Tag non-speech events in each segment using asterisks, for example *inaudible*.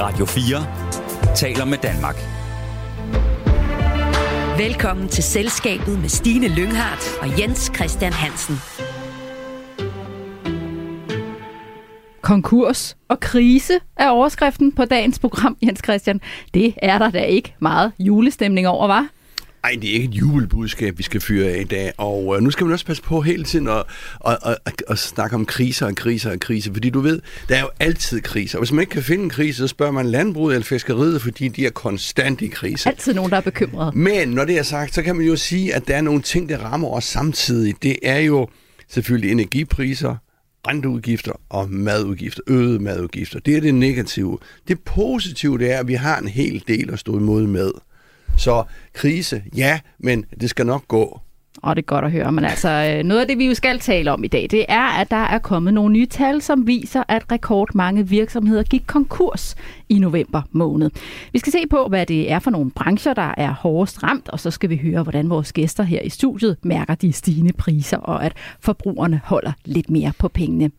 Radio 4 taler med Danmark. Velkommen til Selskabet med Stine Lynghardt og Jens Christian Hansen. Konkurs og krise er overskriften på dagens program, Jens Christian. Det er der da ikke meget julestemning over, var? Ej, det er ikke et jubelbudskab, vi skal fyre af i dag. Og øh, nu skal man også passe på hele tiden at, at, at, at, at snakke om kriser og kriser og kriser. Fordi du ved, der er jo altid kriser. Hvis man ikke kan finde en krise, så spørger man landbruget eller fiskeriet, fordi de er konstant i krise. Altid nogen, der er bekymret. Men når det er sagt, så kan man jo sige, at der er nogle ting, der rammer os samtidig. Det er jo selvfølgelig energipriser, renteudgifter og madudgifter, øgede madudgifter. Det er det negative. Det positive det er, at vi har en hel del at stå imod med. Så krise, ja, men det skal nok gå. Og det er godt at høre, men altså øh, noget af det, vi jo skal tale om i dag, det er, at der er kommet nogle nye tal, som viser, at rekordmange virksomheder gik konkurs i november måned. Vi skal se på, hvad det er for nogle brancher, der er hårdest ramt, og så skal vi høre, hvordan vores gæster her i studiet mærker de stigende priser, og at forbrugerne holder lidt mere på pengene.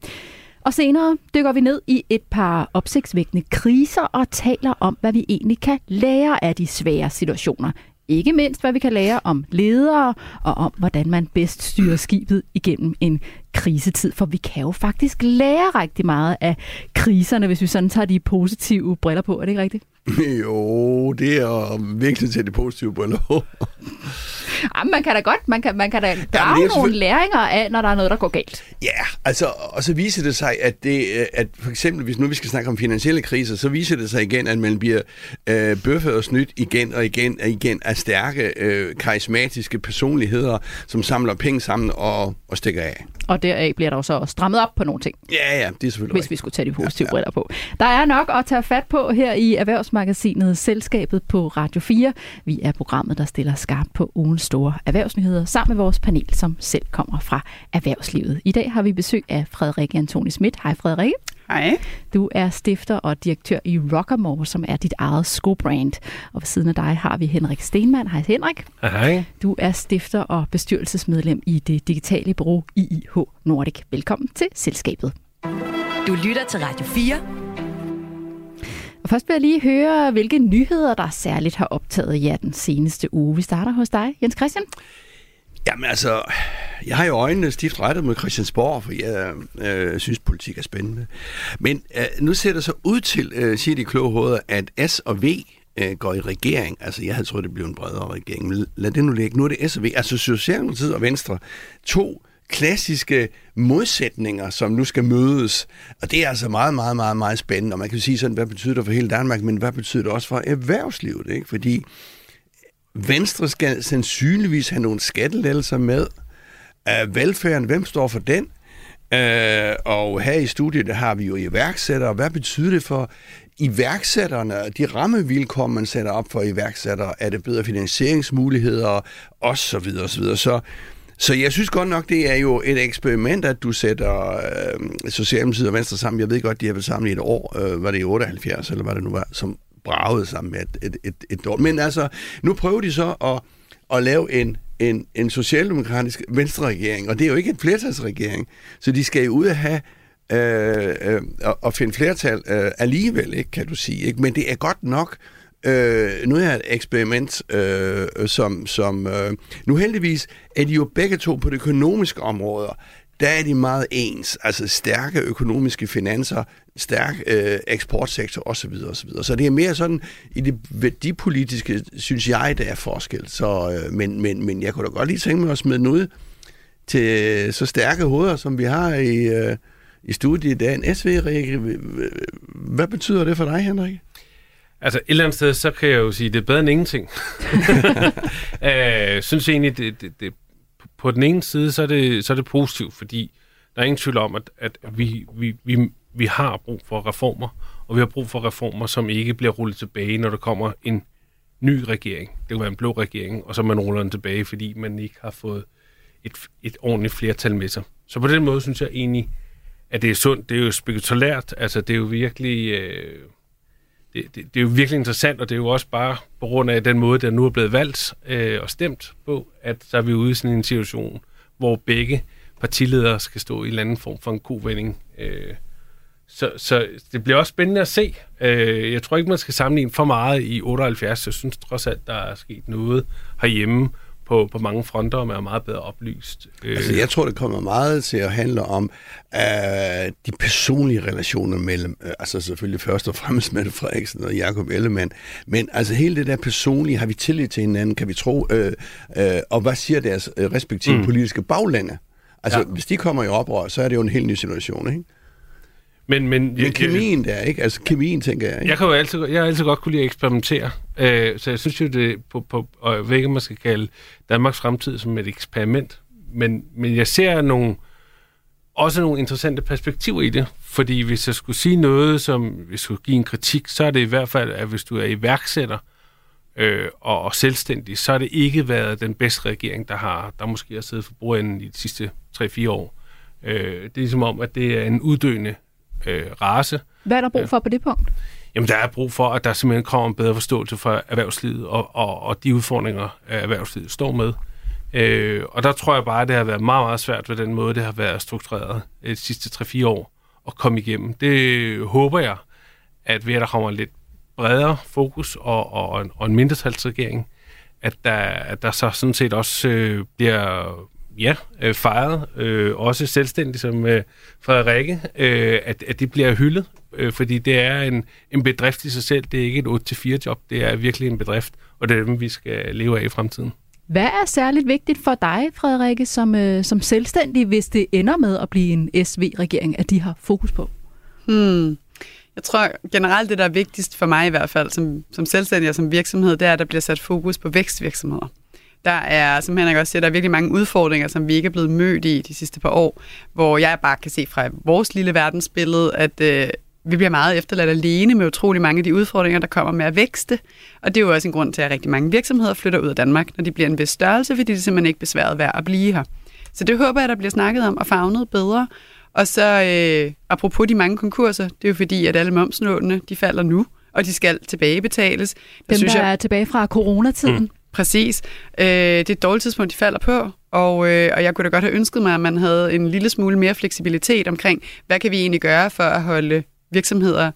Og senere dykker vi ned i et par opsigtsvækkende kriser og taler om, hvad vi egentlig kan lære af de svære situationer. Ikke mindst, hvad vi kan lære om ledere og om, hvordan man bedst styrer skibet igennem en krisetid. For vi kan jo faktisk lære rigtig meget af kriserne, hvis vi sådan tager de positive briller på. Er det ikke rigtigt? *laughs* Jo, det er virkelig til de positive briller på. Jamen, man kan da godt, man kan, man kan da drage ja, nogle læringer af, når der er noget, der går galt. Ja, altså, og så viser det sig, at, det, at for eksempel, hvis nu vi skal snakke om finansielle kriser, så viser det sig igen, at man bliver øh, bøffet og snydt igen og igen og igen af stærke, øh, karismatiske personligheder, som samler penge sammen og, og stikker af. Og deraf bliver der jo så også strammet op på nogle ting. Ja, ja, det er selvfølgelig Hvis vi skulle tage de positive ja, ja. briller på. Der er nok at tage fat på her i Erhvervsmagasinet Selskabet på Radio 4. Vi er programmet, der stiller skarpt på ugens store erhvervsnyheder, sammen med vores panel, som selv kommer fra erhvervslivet. I dag har vi besøg af Frederik Antoni Schmidt. Hej Frederik. Hej. Du er stifter og direktør i Rockamore, som er dit eget skobrand. Og ved siden af dig har vi Henrik Stenmann. Hej Henrik. Hej. Du er stifter og bestyrelsesmedlem i det digitale bureau IIH Nordic. Velkommen til selskabet. Du lytter til Radio 4. Og først vil jeg lige høre, hvilke nyheder, der særligt har optaget jer den seneste uge. Vi starter hos dig, Jens Christian. Jamen altså, jeg har jo øjnene stift rettet mod Christiansborg, for jeg øh, synes, politik er spændende. Men øh, nu ser det så ud til, øh, siger de kloge hoveder, at S og V øh, går i regering. Altså, jeg havde troet, det blev en bredere regering, men lad det nu ligge. Nu er det S og V, altså Socialdemokratiet og Venstre, to klassiske modsætninger, som nu skal mødes. Og det er altså meget, meget, meget, meget spændende. Og man kan sige sådan, hvad betyder det for hele Danmark, men hvad betyder det også for erhvervslivet? Ikke? Fordi Venstre skal sandsynligvis have nogle skattelettelser med. Uh, velfærden, hvem står for den? Uh, og her i studiet der har vi jo iværksættere. Hvad betyder det for iværksætterne, de rammevilkår, man sætter op for iværksættere? Er det bedre finansieringsmuligheder? Og så videre, og så videre. Så, så jeg synes godt nok, det er jo et eksperiment, at du sætter øh, Socialdemokratiet og Venstre sammen. Jeg ved godt, de har været sammen i et år. Øh, var det i 78, eller hvad det nu var, som bragede sammen med et, et, et, et dårligt. Men altså, nu prøver de så at, at lave en, en, en socialdemokratisk venstreregering, og det er jo ikke en flertalsregering, så de skal jo ud og have øh, øh, at finde flertal øh, alligevel, ikke, kan du sige. Ikke? Men det er godt nok Øh, nu er et eksperiment, øh, som, som øh, nu heldigvis er de jo begge to på det økonomiske område der er de meget ens. Altså stærke økonomiske finanser, stærk øh, eksportsektor osv. osv. Så det er mere sådan, i det værdipolitiske, synes jeg, der er forskel. Så, øh, men, men, men jeg kunne da godt lige tænke mig at smide ud til så stærke hoveder, som vi har i, øh, i studiet i dag. En sv Hvad betyder det for dig, Henrik? Altså et eller andet sted, så kan jeg jo sige, at det er bedre end ingenting. *laughs* *laughs* Øh, synes egentlig, det, det, det på den ene side, så er det, så er det positivt, fordi der er ingen tvivl om, at, at vi, vi, vi, vi har brug for reformer, og vi har brug for reformer, som ikke bliver rullet tilbage, når der kommer en ny regering. Det kan være en blå regering, og så man ruller den tilbage, fordi man ikke har fået et, et ordentligt flertal med sig. Så på den måde synes jeg egentlig, at det er sundt. Det er jo spekulært, Altså, det er jo virkelig... Øh, det, det, det er jo virkelig interessant, og det er jo også bare på grund af den måde, der nu er blevet valgt øh, og stemt på, at så er vi ude i sådan en situation, hvor begge partiledere skal stå i en eller anden form for en kovending. Øh, så, så det bliver også spændende at se. Øh, jeg tror ikke, man skal sammenligne for meget i 78. Jeg synes trods alt, der er sket noget herhjemme på, på mange fronter, og man er meget bedre oplyst. Øh. Altså, jeg tror, det kommer meget til at handle om uh, de personlige relationer mellem, uh, altså selvfølgelig først og fremmest *laughs* Mette Frederiksen og Jakob Ellemann, men altså hele det der personlige, har vi tillid til hinanden, kan vi tro, uh, uh, og hvad siger deres uh, respektive mm. politiske baglande? Altså, ja. hvis de kommer i oprør, så er det jo en helt ny situation, ikke? Men, men, men kemien der, ikke? Altså kemien, tænker jeg. Ikke? Jeg, kan jo altid, jeg har altid godt kunne lide at eksperimentere. Øh, så jeg synes jo, det på, på, og jeg ved ikke, man skal kalde Danmarks fremtid som et eksperiment. Men, men jeg ser nogle, også nogle interessante perspektiver i det. Fordi hvis jeg skulle sige noget, som hvis jeg skulle give en kritik, så er det i hvert fald, at hvis du er iværksætter øh, og, og selvstændig, så har det ikke været den bedste regering, der har der måske har siddet for bordenden i de sidste 3-4 år. Øh, det er som om, at det er en uddøende øh, race. Hvad er der brug for på det punkt? Jamen, der er brug for, at der simpelthen kommer en bedre forståelse for erhvervslivet og, og, og de udfordringer, erhvervslivet står med. Øh, og der tror jeg bare, at det har været meget, meget svært ved den måde, det har været struktureret øh, de sidste 3-4 år at komme igennem. Det håber jeg, at ved at der kommer en lidt bredere fokus og, og, en, og en mindretalsregering, at der, at der så sådan set også øh, bliver ja, øh, fejret, øh, også selvstændigt som øh, Frederikke, øh, at, at det bliver hyldet, øh, fordi det er en, en bedrift i sig selv. Det er ikke et 8-4 job, det er virkelig en bedrift, og det er dem, vi skal leve af i fremtiden. Hvad er særligt vigtigt for dig, Frederikke, som, øh, som selvstændig, hvis det ender med at blive en SV-regering, at de har fokus på? Hmm. Jeg tror generelt, det der er vigtigst for mig i hvert fald, som, som selvstændig og som virksomhed, det er, at der bliver sat fokus på vækstvirksomheder. Der er, som Henrik også siger, der er virkelig mange udfordringer, som vi ikke er blevet mødt i de sidste par år, hvor jeg bare kan se fra vores lille verdensbillede, at øh, vi bliver meget efterladt alene med utrolig mange af de udfordringer, der kommer med at vækste. Og det er jo også en grund til, at rigtig mange virksomheder flytter ud af Danmark, når de bliver en vis størrelse, fordi det simpelthen ikke besværet værd at blive her. Så det håber jeg, der bliver snakket om og fagnet bedre. Og så øh, apropos de mange konkurser, det er jo fordi, at alle momsnålene, de falder nu, og de skal tilbagebetales. Der Dem, synes der jeg, er tilbage fra coronatiden. Mm. Præcis. Øh, det er et dårligt tidspunkt, de falder på, og, øh, og jeg kunne da godt have ønsket mig, at man havde en lille smule mere fleksibilitet omkring, hvad kan vi egentlig gøre for at holde virksomheder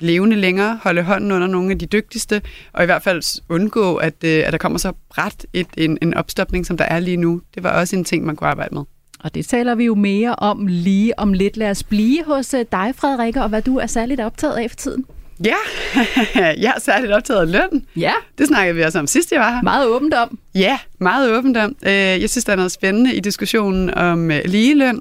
levende længere, holde hånden under nogle af de dygtigste, og i hvert fald undgå, at, øh, at der kommer så bræt et, en, en opstopning, som der er lige nu. Det var også en ting, man kunne arbejde med. Og det taler vi jo mere om lige om lidt. Lad os blive hos øh, dig, Frederikke, og hvad du er særligt optaget af for tiden. Ja, *laughs* jeg er særligt optaget af løn. Ja. Det snakkede vi også om sidst, jeg var her. Meget åbent om. Ja, meget åbent om. Øh, jeg synes, der er noget spændende i diskussionen om øh, ligeløn.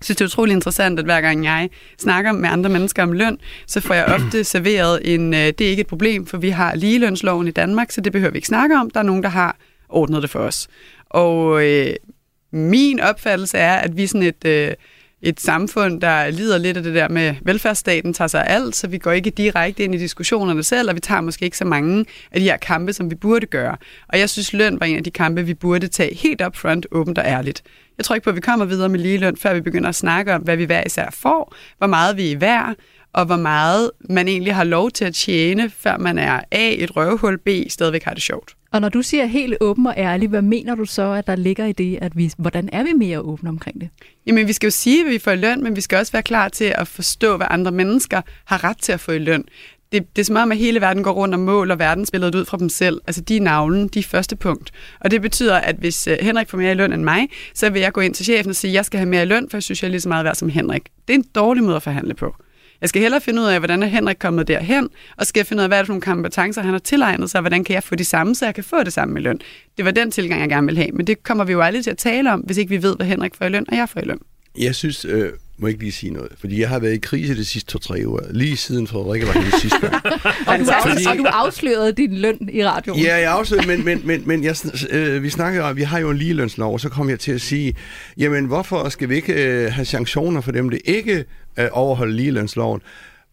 Jeg synes, det er utrolig interessant, at hver gang jeg snakker med andre mennesker om løn, så får jeg ofte *clears throat* serveret en, øh, det er ikke et problem, for vi har ligelønsloven i Danmark, så det behøver vi ikke snakke om. Der er nogen, der har ordnet det for os. Og øh, min opfattelse er, at vi er sådan et... Øh, et samfund, der lider lidt af det der med, velfærdsstaten tager sig af alt, så vi går ikke direkte ind i diskussionerne selv, og vi tager måske ikke så mange af de her kampe, som vi burde gøre. Og jeg synes, løn var en af de kampe, vi burde tage helt up front, åbent og ærligt. Jeg tror ikke på, at vi kommer videre med ligeløn, før vi begynder at snakke om, hvad vi hver især får, hvor meget vi er værd, og hvor meget man egentlig har lov til at tjene, før man er A, et røvhul, B, stadigvæk har det sjovt. Og når du siger helt åben og ærlig, hvad mener du så, at der ligger i det, at vi, hvordan er vi mere åbne omkring det? Jamen, vi skal jo sige, at vi får løn, men vi skal også være klar til at forstå, hvad andre mennesker har ret til at få i løn. Det, det er som om, at hele verden går rundt og måler verdensbilledet ud fra dem selv. Altså, de er navlen, de er første punkt. Og det betyder, at hvis øh, Henrik får mere i løn end mig, så vil jeg gå ind til chefen og sige, at jeg skal have mere i løn, for jeg synes, jeg er lige så meget værd som Henrik. Det er en dårlig måde at forhandle på. Jeg skal hellere finde ud af, hvordan er Henrik kommet derhen, og skal jeg finde ud af, hvad er det for nogle kompetencer, han har tilegnet sig, og hvordan kan jeg få de samme, så jeg kan få det samme med løn. Det var den tilgang, jeg gerne vil have, men det kommer vi jo aldrig til at tale om, hvis ikke vi ved, hvad Henrik får i løn, og jeg får i løn. Jeg synes, øh, må ikke lige sige noget, fordi jeg har været i krise de sidste to-tre år, lige siden Frederikke var hele sidste gang. *laughs* og, du fordi... og du afslørede din løn i radioen. Ja, jeg afslørede, men, men, men, men jeg, øh, vi snakkede om, vi har jo en ligelønslov, og så kom jeg til at sige, jamen hvorfor skal vi ikke øh, have sanktioner for dem, der ikke øh, overholder ligelønsloven?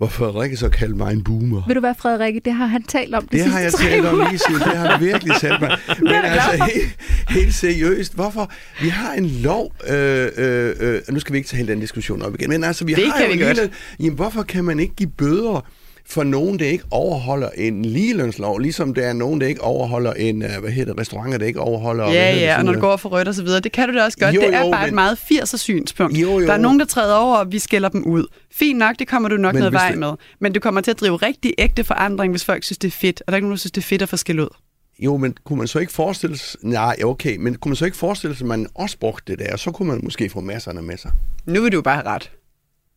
hvor Frederikke så kaldte mig en boomer. Vil du være Frederikke? Det har han talt om det Det har jeg talt om lige siden. Det har virkelig talt mig. *laughs* Men altså helt, helt seriøst, hvorfor? Vi har en lov, øh, øh, øh, nu skal vi ikke tage hele den diskussion op igen, men altså vi det har kan jo vi lille, jamen, hvorfor kan man ikke give bøder for nogen, der ikke overholder en ligelønslov, ligesom der er nogen, der ikke overholder en, øh, hvad hedder det, restauranter, der ikke overholder... Ja, hedder ja, og når noget. går for rødt og så videre, det kan du da også godt. Jo, det er jo, bare et men- meget 80'er synspunkt. Jo, jo. Der er nogen, der træder over, og vi skælder dem ud. Fint nok, det kommer du nok Men noget vej det- med. Men du kommer til at drive rigtig ægte forandring, hvis folk synes, det er fedt. Og der er ikke nogen, der synes, det er fedt at få skæld ud. Jo, men kunne man så ikke forestille sig... Nej, okay, men kunne man så ikke forestille sig, at man også brugte det der, så kunne man måske få masserne med sig. Nu vil du jo bare have ret.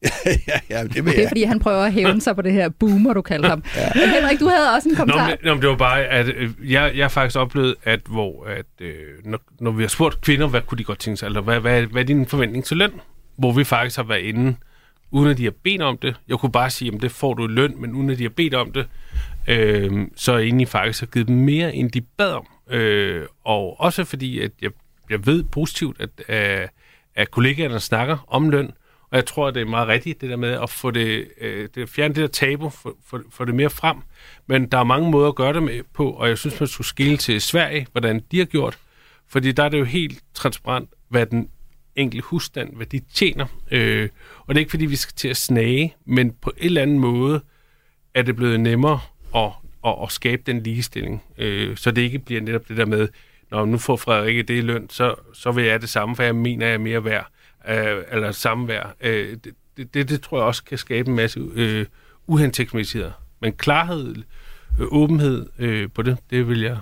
*laughs* ja, ja, det vil Det er, jeg. fordi han prøver at hævne sig på det her boomer, du kalder ham. Men Henrik, du havde også en Nå, kommentar. men, nå, men det var bare, at øh, jeg, jeg har faktisk oplevet, at hvor at, øh, når, når vi har spurgt kvinder, hvad kunne de godt tænke sig, eller hvad, hvad, hvad er din forventning til løn? Hvor vi faktisk har været inde, uden at de har bedt om det. Jeg kunne bare sige, at det får du i løn, men uden at de har bedt om det, øh, så er jeg egentlig faktisk har givet dem mere, end de bad om. Øh, og også fordi, at jeg, jeg ved positivt, at, øh, at kollegaerne snakker om løn, og jeg tror, det er meget rigtigt, det der med at få det, øh, det fjerne det der tabu, få, få, få det mere frem. Men der er mange måder at gøre det med på, og jeg synes, man skulle skille til Sverige, hvordan de har gjort. Fordi der er det jo helt transparent, hvad den enkelte husstand, hvad de tjener. Øh, og det er ikke, fordi vi skal til at snage, men på en eller anden måde er det blevet nemmere at, at, at skabe den ligestilling. Øh, så det ikke bliver netop det der med, når nu får Frederikke det i løn, så, så vil jeg det samme, for jeg mener, jeg er mere værd, øh, eller samme værd. Øh, det, det, det tror jeg også kan skabe en masse øh, uhensigtsmæssigheder. Men klarhed, øh, åbenhed øh, på det, det vil jeg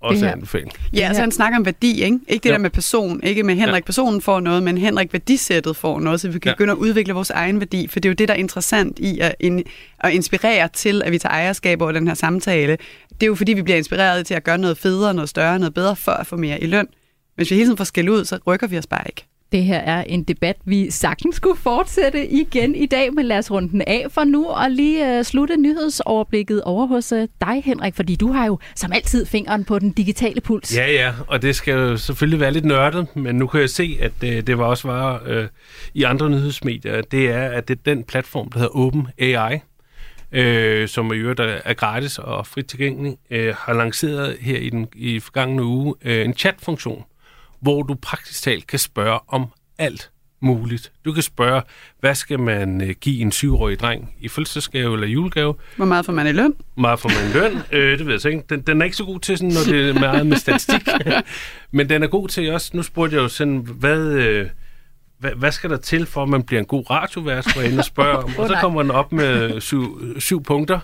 også Det anbefale. Ja, altså han snakker om værdi, ikke? Ikke det Jo. der med person, ikke med Henrik personen får noget, men Henrik værdisættet får noget, så vi kan Ja. begynde at udvikle vores egen værdi, for det er jo det, der er interessant i at, in, at inspirere til, at vi tager ejerskab over den her samtale. Det er jo fordi, vi bliver inspireret til at gøre noget federe, noget større, noget bedre, for at få mere i løn. Hvis vi hele tiden får skæld ud, så rykker vi os bare ikke. Det her er en debat, vi sagtens skulle fortsætte igen i dag, men lad os runde den af for nu og lige uh, slutte nyhedsoverblikket over hos uh, dig, Henrik, fordi du har jo som altid fingeren på den digitale puls. Ja, ja, og det skal jo selvfølgelig være lidt nørdet, men nu kan jeg se, at det, det var også var i andre nyhedsmedier, det er, at det er den platform, der hedder Open AI, øh, som i øvrigt er er gratis og frit tilgængelig, øh, har lanceret her i den i forgangne uge øh, en chatfunktion, hvor du praktisk talt kan spørge om alt muligt. Du kan spørge, hvad skal man øh, give en syvårig dreng i fødselsdagsgave eller julegave? Hvor meget får man i løn? meget for min løn. *laughs* Øh, det ved jeg ikke. Den, den er ikke så god til, sådan, når det er meget med statistik. *laughs* Men den er god til også. Nu spurgte jeg jo sådan, hvad, øh, hvad, hvad skal der til, for at man bliver en god radiovært, hvor jeg inde og spørger om. *laughs* Og så kommer den op med syv, syv punkter,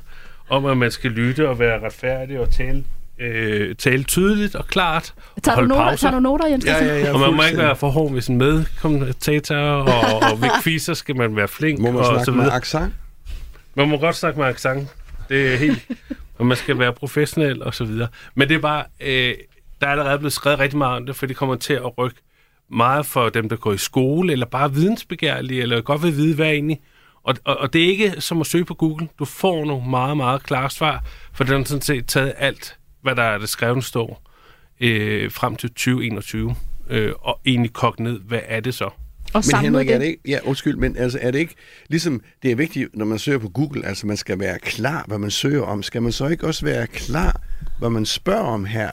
om at man skal lytte og være retfærdig og tale, øh, tale tydeligt og klart. Og Tager, du holde noter, pauser. tager du noter, Jens? Ja, ja, ja, Og man må ikke være for hård ved sin medkommentator, og, og ved *laughs* quizzer skal man være flink. Må man og så snakke med videre. accent? Man må godt snakke med accent. Det er helt... og man skal være professionel og så videre. Men det er bare... Øh, der er allerede blevet skrevet rigtig meget om det, for det kommer til at rykke meget for dem, der går i skole, eller bare vidensbegærlige, eller godt vil vide, hvad egentlig... Og, og, og det er ikke som at søge på Google. Du får nogle meget, meget klare svar, for den har sådan set taget alt, hvad der er det skrevet står, øh, frem til 2021, øh, og egentlig kogt ned, hvad er det så? Og Men Henrik, er det. det ikke, ja, undskyld, men altså, er det ikke, ligesom, det er vigtigt, når man søger på Google, altså man skal være klar, hvad man søger om. Skal man så ikke også være klar, hvad man spørger om her?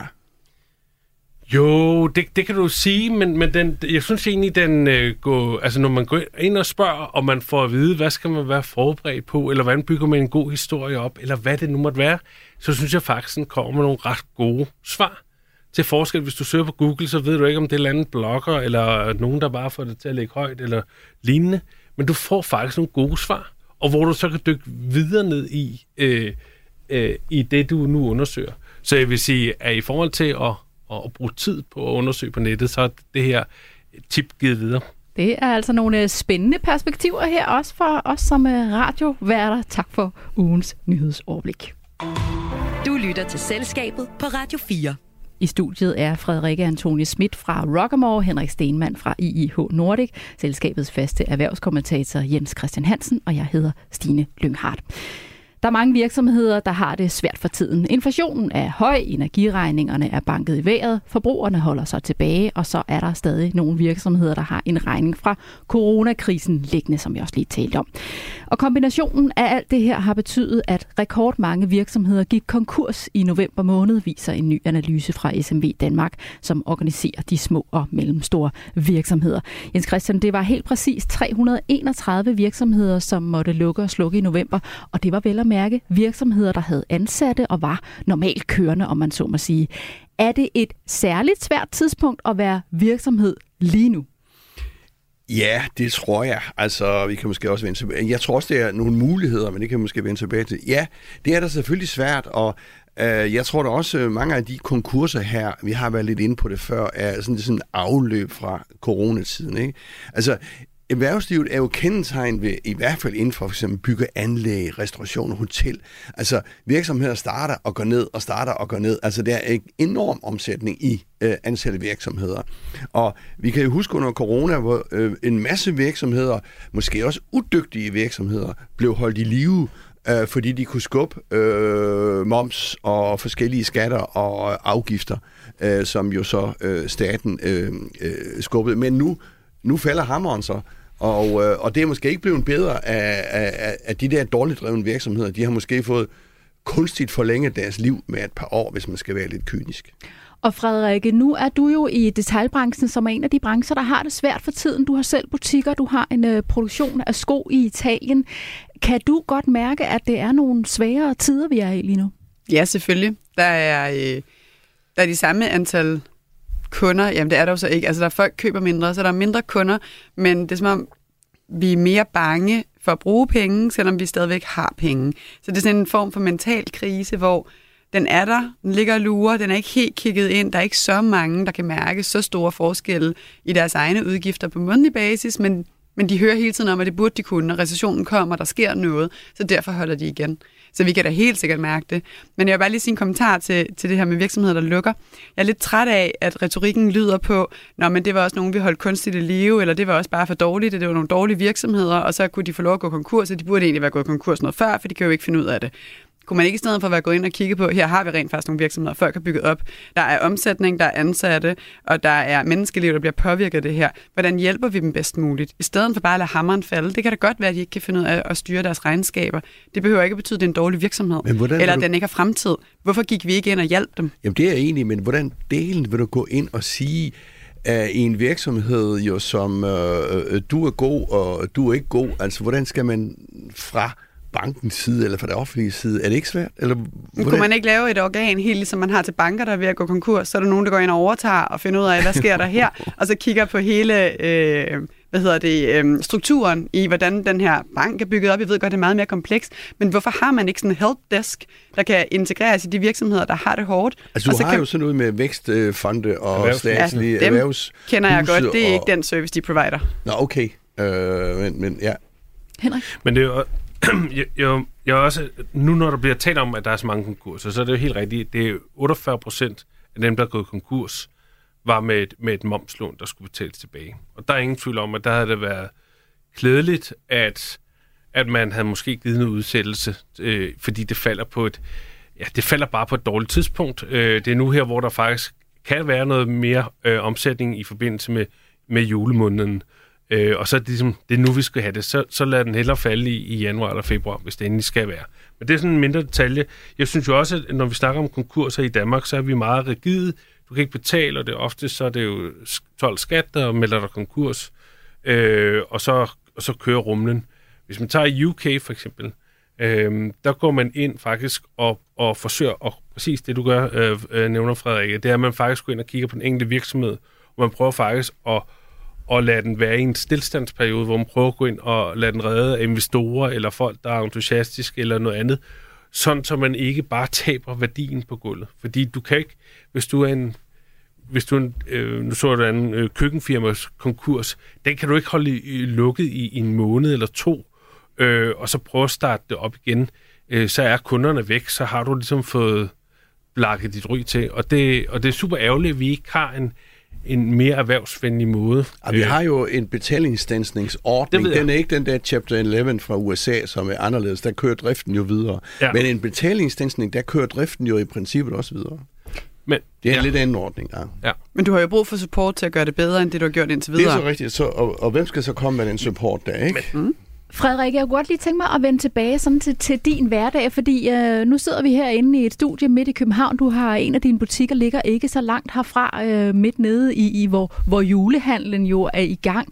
Jo, det, det kan du sige, men, men den, jeg synes egentlig, den øh, går, altså når man går ind og spørger, og man får at vide, hvad skal man være forberedt på, eller hvordan bygger man en god historie op, eller hvad det nu måtte være, så synes jeg faktisk, den kommer med nogle ret gode svar. Til forskel, hvis du søger på Google, så ved du ikke, om det er en eller anden blogger, eller nogen, der bare får det til at ligge højt, eller lignende. Men du får faktisk nogle gode svar, og hvor du så kan dykke videre ned i, øh, øh, i det, du nu undersøger. Så jeg vil sige, at i forhold til at, at bruge tid på at undersøge på nettet, så er det her tip givet videre. Det er altså nogle øh, spændende perspektiver her, også for os som øh, radioværter. Tak for ugens nyhedsoverblik. Du lytter til Selskabet på Radio 4. I studiet er Frederikke Antonie Schmidt fra Rockamore, Henrik Stenmann fra IIH Nordic, selskabets faste erhvervskommentator Jens Christian Hansen, og jeg hedder Stine Lynghardt. Der er mange virksomheder, der har det svært for tiden. Inflationen er høj, energiregningerne er banket i vejret, forbrugerne holder sig tilbage, og så er der stadig nogle virksomheder, der har en regning fra coronakrisen liggende, som jeg også lige talte om. Og kombinationen af alt det her har betydet, at rekordmange virksomheder gik konkurs i november måned, viser en ny analyse fra SMV Danmark, som organiserer de små og mellemstore virksomheder. Jens Christian, det var helt præcis 331 virksomheder, som måtte lukke og slukke i november, og det var vel at mærke virksomheder, der havde ansatte og var normalt kørende, om man så må sige. Er det et særligt svært tidspunkt at være virksomhed lige nu? Ja, det tror jeg. Altså, vi kan måske også vende tilbage. Jeg tror også, det er nogle muligheder, men det kan vi måske vende tilbage til. Ja, det er da selvfølgelig svært, og øh, jeg tror da også, øh, mange af de konkurser her, vi har været lidt inde på det før, er sådan, sådan afløb fra coronatiden. Ikke? Altså, erhvervslivet er jo kendetegnet ved, i hvert fald inden for, for eksempel bygge anlæg, restauration og hotel. Altså virksomheder starter og går ned og starter og går ned. Altså der er en enorm omsætning i øh, ansatte virksomheder. Og vi kan jo huske under corona, hvor øh, en masse virksomheder, måske også udygtige virksomheder, blev holdt i live øh, fordi de kunne skubbe øh, moms og forskellige skatter og afgifter, øh, som jo så øh, staten øh, øh, skubbede. Men nu nu falder hammeren så. Og, øh, og det er måske ikke blevet bedre af, af, af de der dårligt drevne virksomheder. De har måske fået kunstigt forlænget deres liv med et par år, hvis man skal være lidt kynisk. Og Frederikke, nu er du jo i detaljbranchen, som er en af de brancher, der har det svært for tiden. Du har selv butikker, du har en øh, produktion af sko i Italien. Kan du godt mærke, at det er nogle sværere tider, vi er i lige nu? Ja, selvfølgelig. Der er, øh, der er de samme antal kunder, jamen det er der jo så ikke. Altså der er folk køber mindre, så der er mindre kunder, men det er som om, vi er mere bange for at bruge penge, selvom vi stadigvæk har penge. Så det er sådan en form for mental krise, hvor den er der, den ligger og lurer, den er ikke helt kigget ind, der er ikke så mange, der kan mærke så store forskelle i deres egne udgifter på månedlig basis, men, men de hører hele tiden om, at det burde de kunne, når recessionen kommer, der sker noget, så derfor holder de igen. Så vi kan da helt sikkert mærke det. Men jeg vil bare lige sige en kommentar til, til det her med virksomheder, der lukker. Jeg er lidt træt af, at retorikken lyder på, Nå, men det var også nogen, vi holdt kunstigt i live, eller det var også bare for dårligt, det var nogle dårlige virksomheder, og så kunne de få lov at gå konkurs, og de burde egentlig være gået konkurs noget før, for de kan jo ikke finde ud af det. Kunne man ikke i stedet for at være gået ind og kigge på, her har vi rent faktisk nogle virksomheder, folk har bygget op. Der er omsætning, der er ansatte, og der er menneskeliv, der bliver påvirket af det her. Hvordan hjælper vi dem bedst muligt? I stedet for bare at lade hammeren falde. Det kan da godt være, at de ikke kan finde ud af at styre deres regnskaber. Det behøver ikke at betyde, at det er en dårlig virksomhed. Men hvordan eller at du... den ikke har fremtid. Hvorfor gik vi ikke ind og hjalp dem? Jamen det er jeg enig, men hvordan delen vil du gå ind og sige, i en virksomhed, jo, som øh, øh, du er god, og du er ikke god, altså hvordan skal man fra bankens side, eller fra det offentlige side? Er det ikke svært? Eller, hvordan? Kunne man ikke lave et organ, helt ligesom man har til banker, der er ved at gå konkurs? Så er der nogen, der går ind og overtager og finder ud af, hvad sker der her? *laughs* og så kigger på hele... Øh, hvad hedder det, øh, strukturen i, hvordan den her bank er bygget op. Jeg ved godt, det er meget mere komplekst, men hvorfor har man ikke sådan en helpdesk, der kan integreres i de virksomheder, der har det hårdt? Altså, du og så har kan... jo sådan noget med vækstfonde og Erhvervs. statslige ja, dem erhvervs kender jeg godt. Det er og... ikke den service, de provider. Nå, okay. Øh, men, men ja. Henrik? Men det er jo *clears throat* jeg, jeg, jeg også, nu når der bliver talt om, at der er så mange konkurser, så er det jo helt rigtigt. Det er 48 procent af dem, der er gået konkurs, var med et, med et momslån, der skulle betales tilbage. Og der er ingen tvivl om, at der havde det været klædeligt, at, at man havde måske givet en udsættelse, øh, fordi det falder på et, ja, det falder bare på et dårligt tidspunkt. Øh, det er nu her, hvor der faktisk kan være noget mere øh, omsætning i forbindelse med, med julemåneden. Øh, Øh, og så er det ligesom, det er nu, vi skal have det. Så, så lad den hellere falde i, i januar eller februar, hvis det endelig skal være. Men det er sådan en mindre detalje. Jeg synes jo også, at når vi snakker om konkurser i Danmark, så er vi meget rigide. Du kan ikke betale, og det er ofte så er det jo 12 skat, der melder dig konkurs. Øh, og, så, og så kører rumlen. Hvis man tager UK for eksempel, øh, der går man ind faktisk og, og forsøger, og præcis det du gør, øh, øh, nævner Frederik, det er, at man faktisk går ind og kigger på den enkelte virksomhed, og man prøver faktisk at og lade den være i en stillstandsperiode, hvor man prøver at gå ind og lade den redde af investorer eller folk, der er entusiastiske eller noget andet, sådan så man ikke bare taber værdien på gulvet. Fordi du kan ikke, hvis du er en hvis du en, øh, nu så du en øh, køkkenfirmas konkurs, den kan du ikke holde i, lukket i, i en måned eller to, øh, og så prøve at starte det op igen. Øh, så er kunderne væk, så har du ligesom fået blakket dit ry til. Og det, og det er super ærgerligt, at vi ikke har en, en mere erhvervsvenlig måde. Og vi øh, har jo en betalingsstansningsordning. Den er ikke den der Chapter 11 fra USA, som er anderledes. Der kører driften jo videre. Ja. Men en betalingsstansning, der kører driften jo i princippet også videre. Men, det er ja. en lidt anden ordning, ja. ja. Men du har jo brug for support til at gøre det bedre, end det du har gjort indtil videre. Det er så rigtigt. Så, og, og hvem skal så komme med den support der, ikke? Men, mm. Frederik, jeg kunne godt lige tænke mig at vende tilbage sådan til, til din hverdag, fordi øh, nu sidder vi herinde i et studie midt i København. Du har en af dine butikker ligger ikke så langt herfra, øh, midt nede i, i hvor, hvor julehandlen jo er i gang.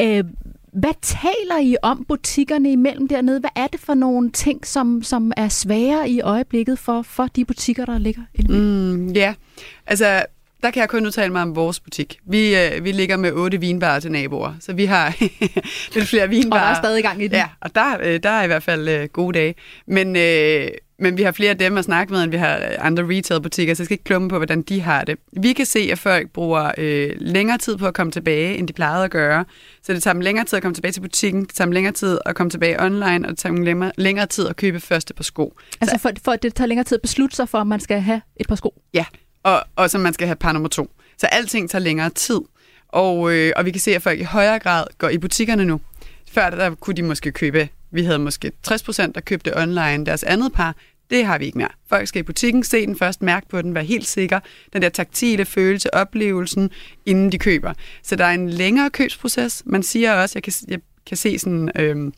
Øh, Hvad taler I om butikkerne imellem dernede? Hvad er det for nogle ting, som, som er svære i øjeblikket for, for de butikker, der ligger? Mm, ja, altså der kan jeg kun udtale mig om vores butik. Vi, øh, vi ligger med otte vinbarer til naboer, så vi har *laughs* lidt flere vinbarer. Og der er stadig gang i den. Ja, og der, øh, der er i hvert fald øh, gode dage. Men, øh, men vi har flere af dem at snakke med, end vi har andre retail-butikker, så jeg skal ikke klumme på, hvordan de har det. Vi kan se, at folk bruger øh, længere tid på at komme tilbage, end de plejede at gøre. Så det tager dem længere tid at komme tilbage til butikken, det tager dem længere tid at komme tilbage online, og det tager dem længere, længere tid at købe første par sko. Altså for, for det tager længere tid at beslutte sig for, at man skal have et par sko? Ja, og, og så man skal have par nummer to. Så alting tager længere tid. Og, øh, og vi kan se, at folk i højere grad går i butikkerne nu. Før der, der kunne de måske købe, vi havde måske 60 procent, der købte online deres andet par. Det har vi ikke mere. Folk skal i butikken, se den først, mærke på den, være helt sikker. Den der taktile følelse, oplevelsen, inden de køber. Så der er en længere købsproces. Man siger også, jeg kan, jeg kan se sådan... Øh,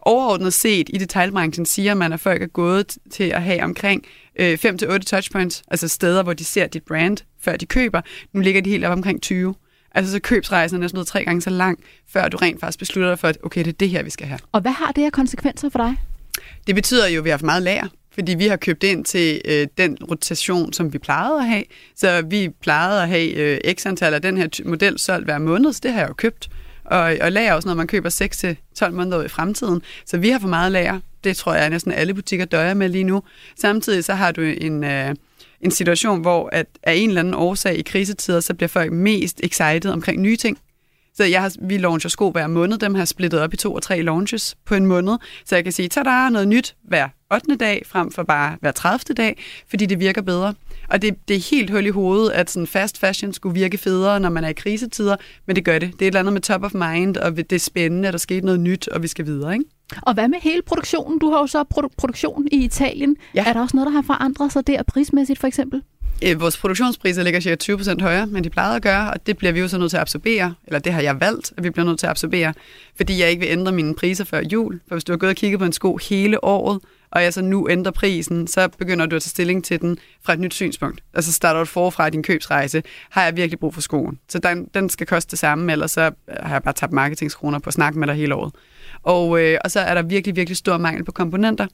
overordnet set i detaljbranchen siger man, at folk er gået til at have omkring øh, 5-8 touchpoints, altså steder, hvor de ser dit brand, før de køber. Nu ligger de helt op omkring 20. Altså så købsrejsen er næsten noget tre gange så lang, før du rent faktisk beslutter dig for, at okay, det er det her, vi skal have. Og hvad har det her konsekvenser for dig? Det betyder jo, at vi har haft meget lager, fordi vi har købt ind til øh, den rotation, som vi plejede at have. Så vi plejede at have øh, x antal af den her model solgt hver måned, så det har jeg jo købt. Og, og lager også noget, man køber 6-12 måneder i fremtiden. Så vi har for meget lager. Det tror jeg, at næsten alle butikker døjer med lige nu. Samtidig så har du en... Øh, en situation, hvor at af en eller anden årsag i krisetider, så bliver folk mest excited omkring nye ting. Så jeg har, vi launcher sko hver måned. Dem har jeg splittet op i to og tre launches på en måned. Så jeg kan sige, at der er noget nyt hver 8. dag, frem for bare hver 30. dag, fordi det virker bedre. Og det, det er helt hul i hovedet, at sådan fast fashion skulle virke federe, når man er i krisetider, men det gør det. Det er et eller andet med top of mind, og det er spændende, at der skete noget nyt, og vi skal videre, ikke? Og hvad med hele produktionen? Du har jo så produ- produktion i Italien. Ja. Er der også noget, der har forandret sig der prismæssigt for eksempel? Øh, vores produktionspriser ligger cirka 20% højere, men de plejede at gøre, og det bliver vi jo så nødt til at absorbere, eller det har jeg valgt, at vi bliver nødt til at absorbere, fordi jeg ikke vil ændre mine priser før jul. For hvis du har gået og kigget på en sko hele året, og jeg så nu ændrer prisen, så begynder du at tage stilling til den fra et nyt synspunkt. Altså starter du forfra i din købsrejse, har jeg virkelig brug for skoen. Så den, den skal koste det samme, ellers så øh, har jeg bare tabt marketingskroner på at snakke med dig hele året. Og, øh, og så er der virkelig, virkelig stor mangel på komponenter.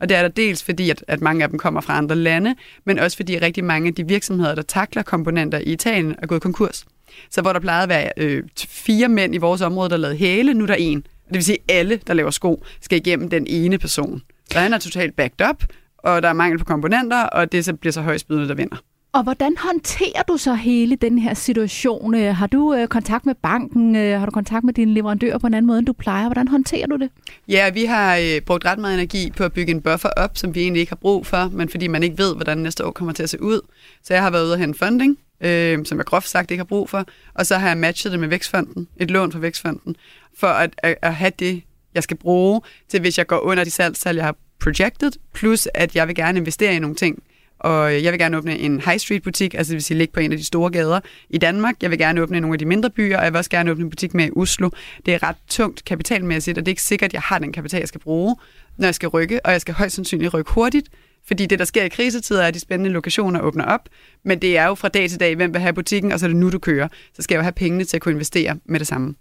Og det er der dels fordi, at, at mange af dem kommer fra andre lande, men også fordi rigtig mange af de virksomheder, der takler komponenter i Italien, er gået konkurs. Så hvor der plejede at være øh, fire mænd i vores område, der lavede hæle, nu er der en. Det vil sige, at alle, der laver sko, skal igennem den ene person. Så han er totalt backed up, og der er mangel på komponenter, og det så bliver så højstbydende, der vinder. Og hvordan håndterer du så hele den her situation? Øh, Har du øh, kontakt med banken? Øh, Har du kontakt med dine leverandører på en anden måde, end du plejer? Hvordan håndterer du det? Ja, vi har øh, brugt ret meget energi på at bygge en buffer op, som vi egentlig ikke har brug for, men fordi man ikke ved, hvordan næste år kommer til at se ud. Så jeg har været ude og hente funding, øh, som jeg groft sagt ikke har brug for, og så har jeg matchet det med Vækstfonden, et lån fra Vækstfonden, for at, at, at have det, jeg skal bruge til, hvis jeg går under de salgstal, jeg har projected, plus at jeg vil gerne investere i nogle ting, og jeg vil gerne åbne en high street butik, altså det vil sige ligge på en af de store gader i Danmark. Jeg vil gerne åbne nogle af de mindre byer, og jeg vil også gerne åbne en butik med i Oslo. Det er ret tungt kapitalmæssigt, og det er ikke sikkert, at jeg har den kapital, jeg skal bruge, når jeg skal rykke, og jeg skal højst sandsynligt rykke hurtigt, fordi det, der sker i krisetider, er, at de spændende lokationer åbner op, men det er jo fra dag til dag, hvem vil have butikken, og så er det nu, du kører. Så skal jeg jo have pengene til at kunne investere med det samme.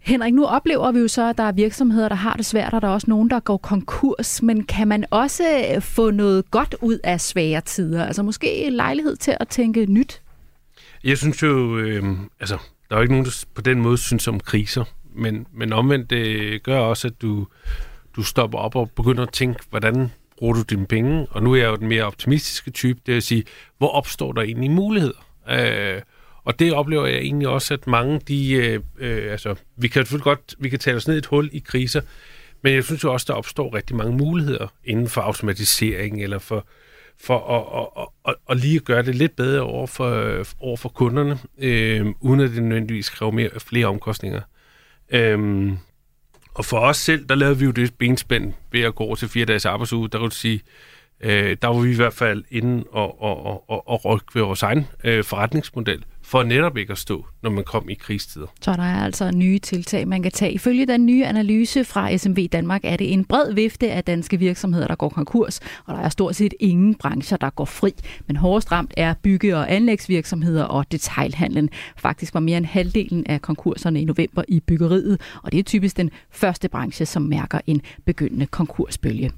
Henrik, nu oplever vi jo så, at der er virksomheder, der har det svært, og der er også nogen, der går konkurs. Men kan man også øh, få noget godt ud af svære tider? Altså måske lejlighed til at tænke nyt? Jeg synes jo, øh, altså, der er jo ikke nogen, der på den måde synes om kriser. Men, men omvendt, det gør også, at du, du stopper op og begynder at tænke, hvordan bruger du dine penge? Og nu er jeg jo den mere optimistiske type, det vil sige, hvor opstår der egentlig muligheder? Øh, og det oplever jeg egentlig også, at mange, de, øh, øh, altså, vi kan selvfølgelig godt, vi kan tale os ned i et hul i kriser, men jeg synes jo også, der opstår rigtig mange muligheder inden for automatisering, eller for, for at, at, at, at lige gøre det lidt bedre over for, over for kunderne, øh, uden at det nødvendigvis kræver mere, flere omkostninger. Øh, og for os selv, der lavede vi jo det benspænd ved at gå over til fire dages arbejdsuge. Der kan du sige, øh, der var vi i hvert fald inde og, og, og, og rykke ved vores egen øh, forretningsmodel, for netop ikke at stå, når man kom i krigstider. Så der er altså nye tiltag, man kan tage. Ifølge den nye analyse fra SMV Danmark er det en bred vifte af danske virksomheder, der går konkurs, og der er stort set ingen brancher, der går fri. Men hårdest ramt er bygge- og anlægsvirksomheder og detailhandlen. Faktisk var mere end halvdelen af konkurserne i november i byggeriet, og det er typisk den første branche, som mærker en begyndende konkursbølge.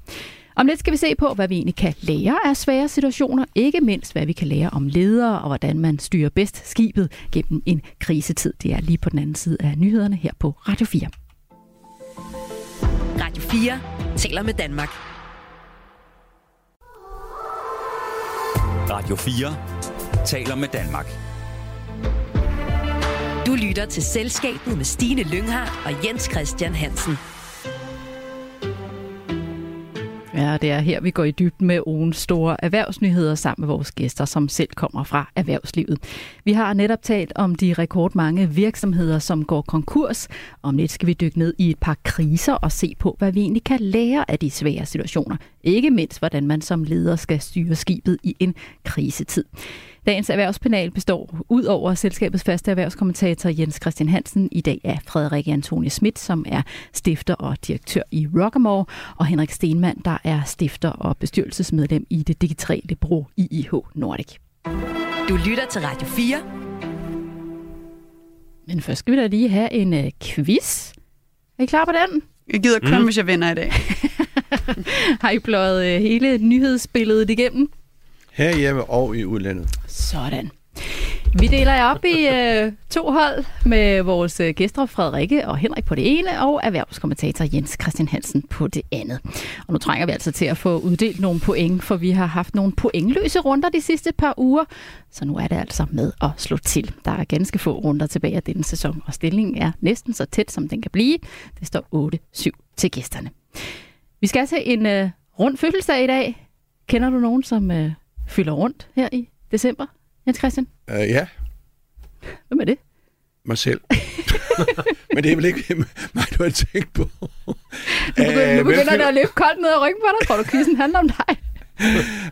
Om lidt skal vi se på, hvad vi egentlig kan lære af svære situationer, ikke mindst hvad vi kan lære om ledere og hvordan man styrer bedst skibet gennem en krisetid. Det er lige på den anden side af nyhederne her på Radio 4. Radio 4 taler med Danmark. Radio 4 taler med Danmark. Du lytter til Selskabet med Stine Lynghardt og Jens Christian Hansen. Ja, det er her, vi går i dybden med ugens store erhvervsnyheder sammen med vores gæster, som selv kommer fra erhvervslivet. Vi har netop talt om de rekordmange virksomheder, som går konkurs. Om lidt skal vi dykke ned i et par kriser og se på, hvad vi egentlig kan lære af de svære situationer. Ikke mindst, hvordan man som leder skal styre skibet i en krisetid. Dagens erhvervspanel består ud over selskabets faste erhvervskommentator Jens Christian Hansen i dag af Frederik Antonie Schmidt, som er stifter og direktør i Rockamore, og Henrik Stenmann, der er stifter og bestyrelsesmedlem i det digitale bureau IIH Nordic. Du lytter til Radio 4. Men først skal vi da lige have en uh, quiz. Er I klar på den? Jeg gider kun, mm. hvis jeg vinder i dag. *laughs* Har I pløjet uh, hele nyhedsbilledet igennem? Herhjemme og i udlandet. Sådan. Vi deler jer op i øh, to hold med vores øh, gæster Frederikke og Henrik på det ene, og erhvervskommentator Jens Christian Hansen på det andet. Og nu trænger vi altså til at få uddelt nogle point, for vi har haft nogle pointløse runder de sidste par uger, så nu er det altså med at slå til. Der er ganske få runder tilbage af denne sæson, og stillingen er næsten så tæt, som den kan blive. Det står 8-7 til gæsterne. Vi skal have en øh, rund fødselsdag i dag. Kender du nogen, som øh, fylder rundt her i december, Jens Christian? Uh, ja, Hvem er det? mig selv. *laughs* Men det er vel ikke *laughs* mig, du har tænkt på. Nu begynder, Øh, nu hvem begynder det at løbe koldt ned ad ryggen på dig. Tror du, quizzen handler om dig? *laughs*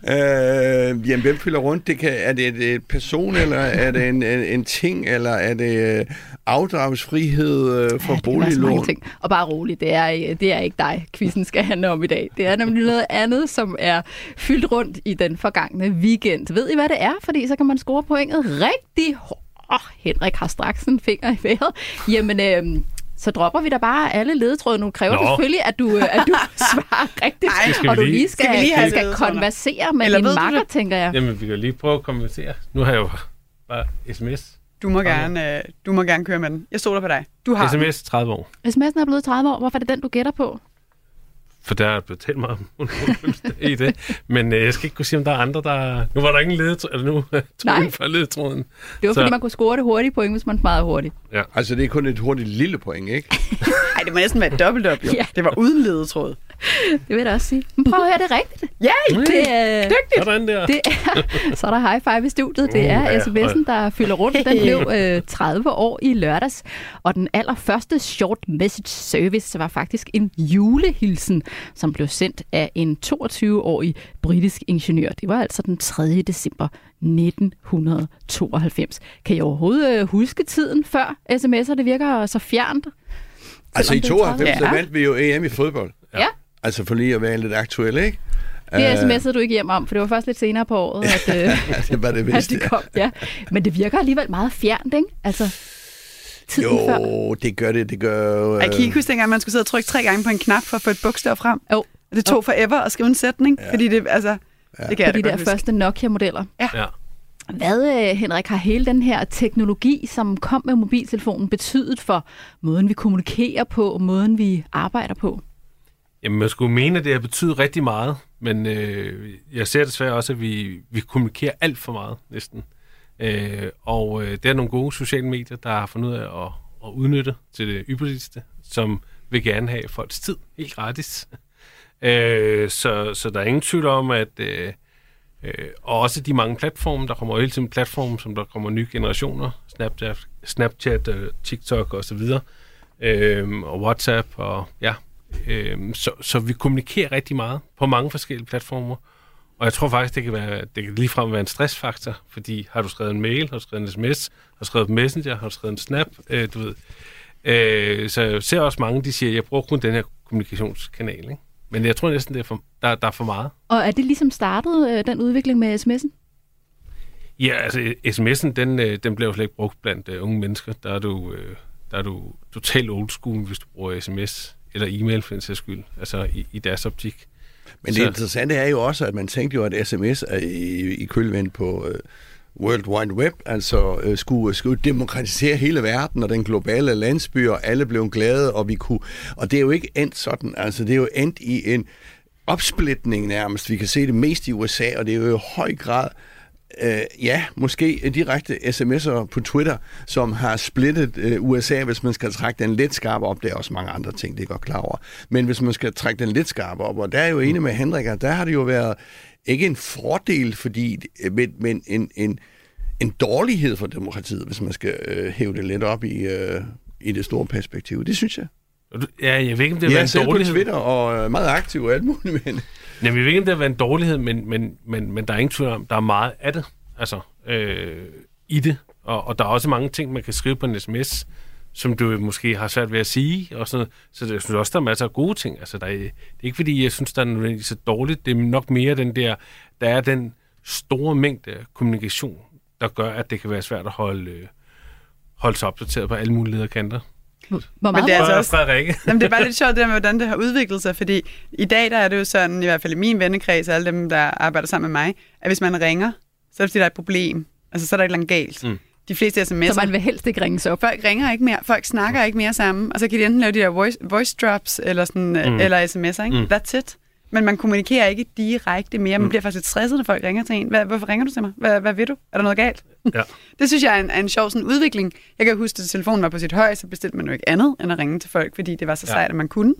Øh, jamen, hvem fylder rundt? Det kan, er det et, et person, eller er det en, en, en ting, eller er det øh, afdragsfrihed øh, for Ja, boliglån? ting. Og bare roligt, det er, det er ikke dig, quizzen skal handle om i dag. Det er nemlig noget andet, som er fyldt rundt i den forgangne weekend. Ved I, hvad det er? Fordi så kan man score pointet rigtig hårdt. Åh, Henrik har straks en finger i vejret. Jamen, øhm, så dropper vi da bare alle ledetråde. Nu kræver Nå. det selvfølgelig, at du, øh, at du *laughs* svarer rigtigt, Ej, skal og du lige- skal, skal vi lige have skal konversere med Eller din makker, det? tænker jeg. Jamen, vi kan lige prøve at konversere. Nu har jeg jo bare sms. Du må, gerne, øh, du må gerne køre med den. Jeg stoler på dig. Du har. Sms 30 år. SMS'en er blevet 30 år. Hvorfor er det den, du gætter på? For der er blevet talt meget om *laughs* i det. Men øh, jeg skal ikke kunne sige, om der er andre, der... Nu var der ingen ledetråd, eller nu *laughs* tog Nej. for ledetråden. Det var, Så- fordi man kunne score det hurtigt point, hvis man svarede hurtigt. Altså, det er kun et hurtigt lille point, ikke? *laughs* Ej, det må næsten være et dobbelt op, jo. Ja. Det var uden ledetråd. *laughs* Det vil jeg da også sige. Men prøv at høre, det er rigtigt. Ja, Det, øh, Sådan der. det er, så er der high five i studiet. Det Uh, er ja. sms'en, der fylder rundt. Den *laughs* blev øh, 30 år i lørdags. Og den allerførste short message service var faktisk en julehilsen, som blev sendt af en 22-årig britisk ingeniør. Det var altså den 3. december 1992. Kan I overhovedet øh, huske tiden før sms'er? Det virker så fjernt. Altså, i Selvom det er 92, tredje. der vandt vi jo EM i fodbold. Ja. Altså, for lige at være lidt aktuel, ikke? Det Øh, sms'ede du ikke hjem om, for det var først lidt senere på året, at, *laughs* øh, Ja, det var det at bedste. det kom. Ja. Men det virker alligevel meget fjernt, ikke? Altså, tiden før. Jo, det gør det, det gør jo... Ej, kan I ikke huske dengang, man skulle sidde og trykke tre gange på en knap for at få et bogstav frem? Jo. Og det tog forever at skrive en sætning, ja. fordi det, altså, ja. det kan På jeg de da der huske. første Nokia-modeller. Ja. Hvad, øh, Henrik, har hele den her teknologi, som kom med mobiltelefonen, betydet for måden, vi kommunikerer på, måden, vi arbejder på? Jamen, man skulle mene, at det har betydet rigtig meget, men øh, jeg ser desværre også, at vi, vi kommunikerer alt for meget, næsten. Øh, og øh, det er nogle gode sociale medier, der har fundet ud af at, at udnytte til det ypperligste, som vil gerne have folks tid helt gratis. Øh, så, så der er ingen tvivl om, at øh, øh, og også de mange platforme, der kommer jo hele tiden platforme, som der kommer nye generationer, Snapchat, Snapchat øh, TikTok og så videre, øh, og WhatsApp og ja, øh, så, så vi kommunikerer rigtig meget på mange forskellige platformer, Og jeg tror faktisk, det kan, være, det kan ligefrem være en stressfaktor, fordi har du skrevet en mail, har du skrevet en sms, har du skrevet messenger, har du skrevet en snap, øh, du ved. Øh, så jeg ser også mange, de siger, jeg bruger kun den her kommunikationskanal, ikke? Men jeg tror næsten, det er for, der, der er for meget. Og er det ligesom startet, øh, den udvikling med sms'en? Ja, altså sms'en, den, øh, den bliver jo slet ikke brugt blandt uh, unge mennesker. Der er du, øh, der er du totalt old school, hvis du bruger sms eller e-mail for en sags skyld, altså i, i deres optik. Men det interessante er jo også, at man tænkte jo, at sms er i, i kølvend på uh, World Wide Web, altså uh, skulle, skulle demokratisere hele verden og den globale landsby, og alle blev glade, og vi kunne... Og det er jo ikke endt sådan, altså det er jo endt i en opsplitning nærmest. Vi kan se det mest i USA, og det er jo i høj grad øh, ja, måske direkte sms'er på Twitter, som har splittet øh, USA, hvis man skal trække den lidt skarp op. Der er også mange andre ting, det er godt klar over. Men hvis man skal trække den lidt skarp op, og der er jo enig med Henrik, at der har det jo været ikke en fordel, fordi, men, men en, en, en dårlighed for demokratiet, hvis man skal øh, hæve det lidt op i, øh, i det store perspektiv. Det synes jeg. Ja, jeg ved ikke, om det er en selv dårlighed. på Twitter og øh, meget aktiv og alt muligt, men... Jamen, jeg ved ikke, om det har været en dårlighed, men, men, men, men der er ingen tvivl om, der er meget af det, altså, øh, i det. Og, og der er også mange ting, man kan skrive på en sms, som du måske har svært ved at sige, og sådan Så jeg synes også, der er masser af gode ting. Altså, der er, det er ikke, fordi jeg synes, der er nødvendigvis så dårligt. Det er nok mere den der, der er den store mængde kommunikation, der gør, at det kan være svært at holde, øh, holde sig opdateret på alle mulige kanter. Hvor meget Men det er altså også, Frederikke. jamen, det er bare lidt *laughs* sjovt det der med, hvordan det har udviklet sig, fordi i dag der er det jo sådan, i hvert fald i min vennekreds og alle dem, der arbejder sammen med mig, at hvis man ringer, så er det fordi, der er et problem. Altså, så er der et eller andet galt. Mm. De fleste sms'er... Så man vil helst ikke ringe op. Folk ringer ikke mere. Folk snakker ikke mere sammen. Og så kan de enten lave de der voice, voice drops eller, sådan, mm. eller sms'er. Ikke? Mm. That's it. Men man kommunikerer ikke direkte mere. Man mm. bliver faktisk lidt stresset, når folk ringer til en. Hvad, hvorfor ringer du til mig? Hvad, hvad ved du? Er der noget galt? Ja. *laughs* det synes jeg er en, er en sjov sådan, udvikling. Jeg kan huske, at telefonen var på sit høj, så bestilte man jo ikke andet end at ringe til folk, fordi det var så sejt, ja. at man kunne.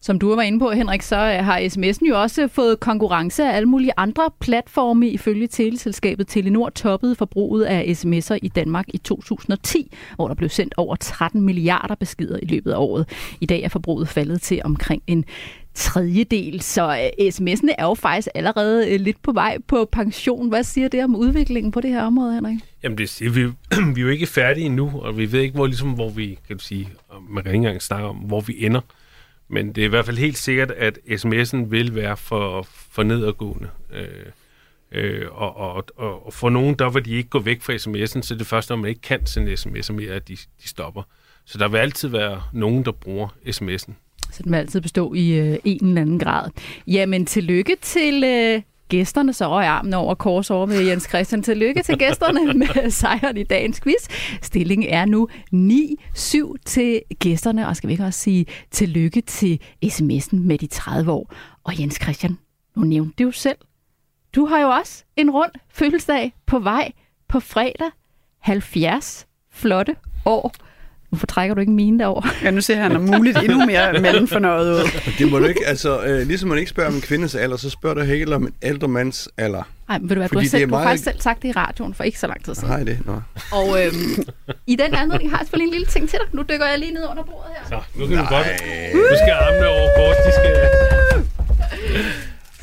Som du var inde på, Henrik, så har sms'en jo også fået konkurrence af alle mulige andre platforme. Ifølge teleselskabet Telenor toppede forbruget af sms'er i Danmark i 2010, hvor der blev sendt over 13 milliarder beskeder i løbet af året. I dag er forbruget faldet til omkring en tredjedel, så øh, sms'ene er jo faktisk allerede øh, lidt på vej på pension. Hvad siger det om udviklingen på det her område, Henrik? Jamen, det siger vi, *clears throat* vi er jo ikke færdige endnu, og vi ved ikke, hvor, ligesom, hvor vi, kan du sige, man kan ikke engang snakke om, hvor vi ender. Men det er i hvert fald helt sikkert, at sms'en vil være for, for nedadgående. Øh, øh, og, og, og, og for nogen, der vil de ikke gå væk fra sms'en, så det første, når man ikke kan sende sms'er mere, at de, de stopper. Så der vil altid være nogen, der bruger sms'en. Så den vil altid bestå i øh, en eller anden grad. Jamen, tillykke til øh, gæsterne, så i armen over kors over med Jens Christian. Tillykke til gæsterne *laughs* med sejren i dagens quiz. Stillingen er nu 9-7 til gæsterne, og skal vi ikke også sige tillykke til sms'en med de 30 år. Og Jens Christian, nu nævnte det jo selv. Du har jo også en rund fødselsdag på vej på fredag. 70 flotte år. Hvorfor trækker du ikke mine derover? *laughs* Ja, nu ser han om muligt endnu mere mellemfornøjet ud. *laughs* Det må du ikke, altså, øh, ligesom man ikke spørger om en kvindes alder, så spørger du heller om en ældre mands alder. Nej, men ved du hvad, du har, selv, meget... du har faktisk selv sagt det i radioen for ikke så lang tid siden. Nej, det, nå. Og øhm, i den anledning har jeg selvfølgelig en lille ting til dig. Nu dykker jeg lige ned under bordet her. Så, nu kan Nej. vi godt. Nu skal armene over kort, de skal...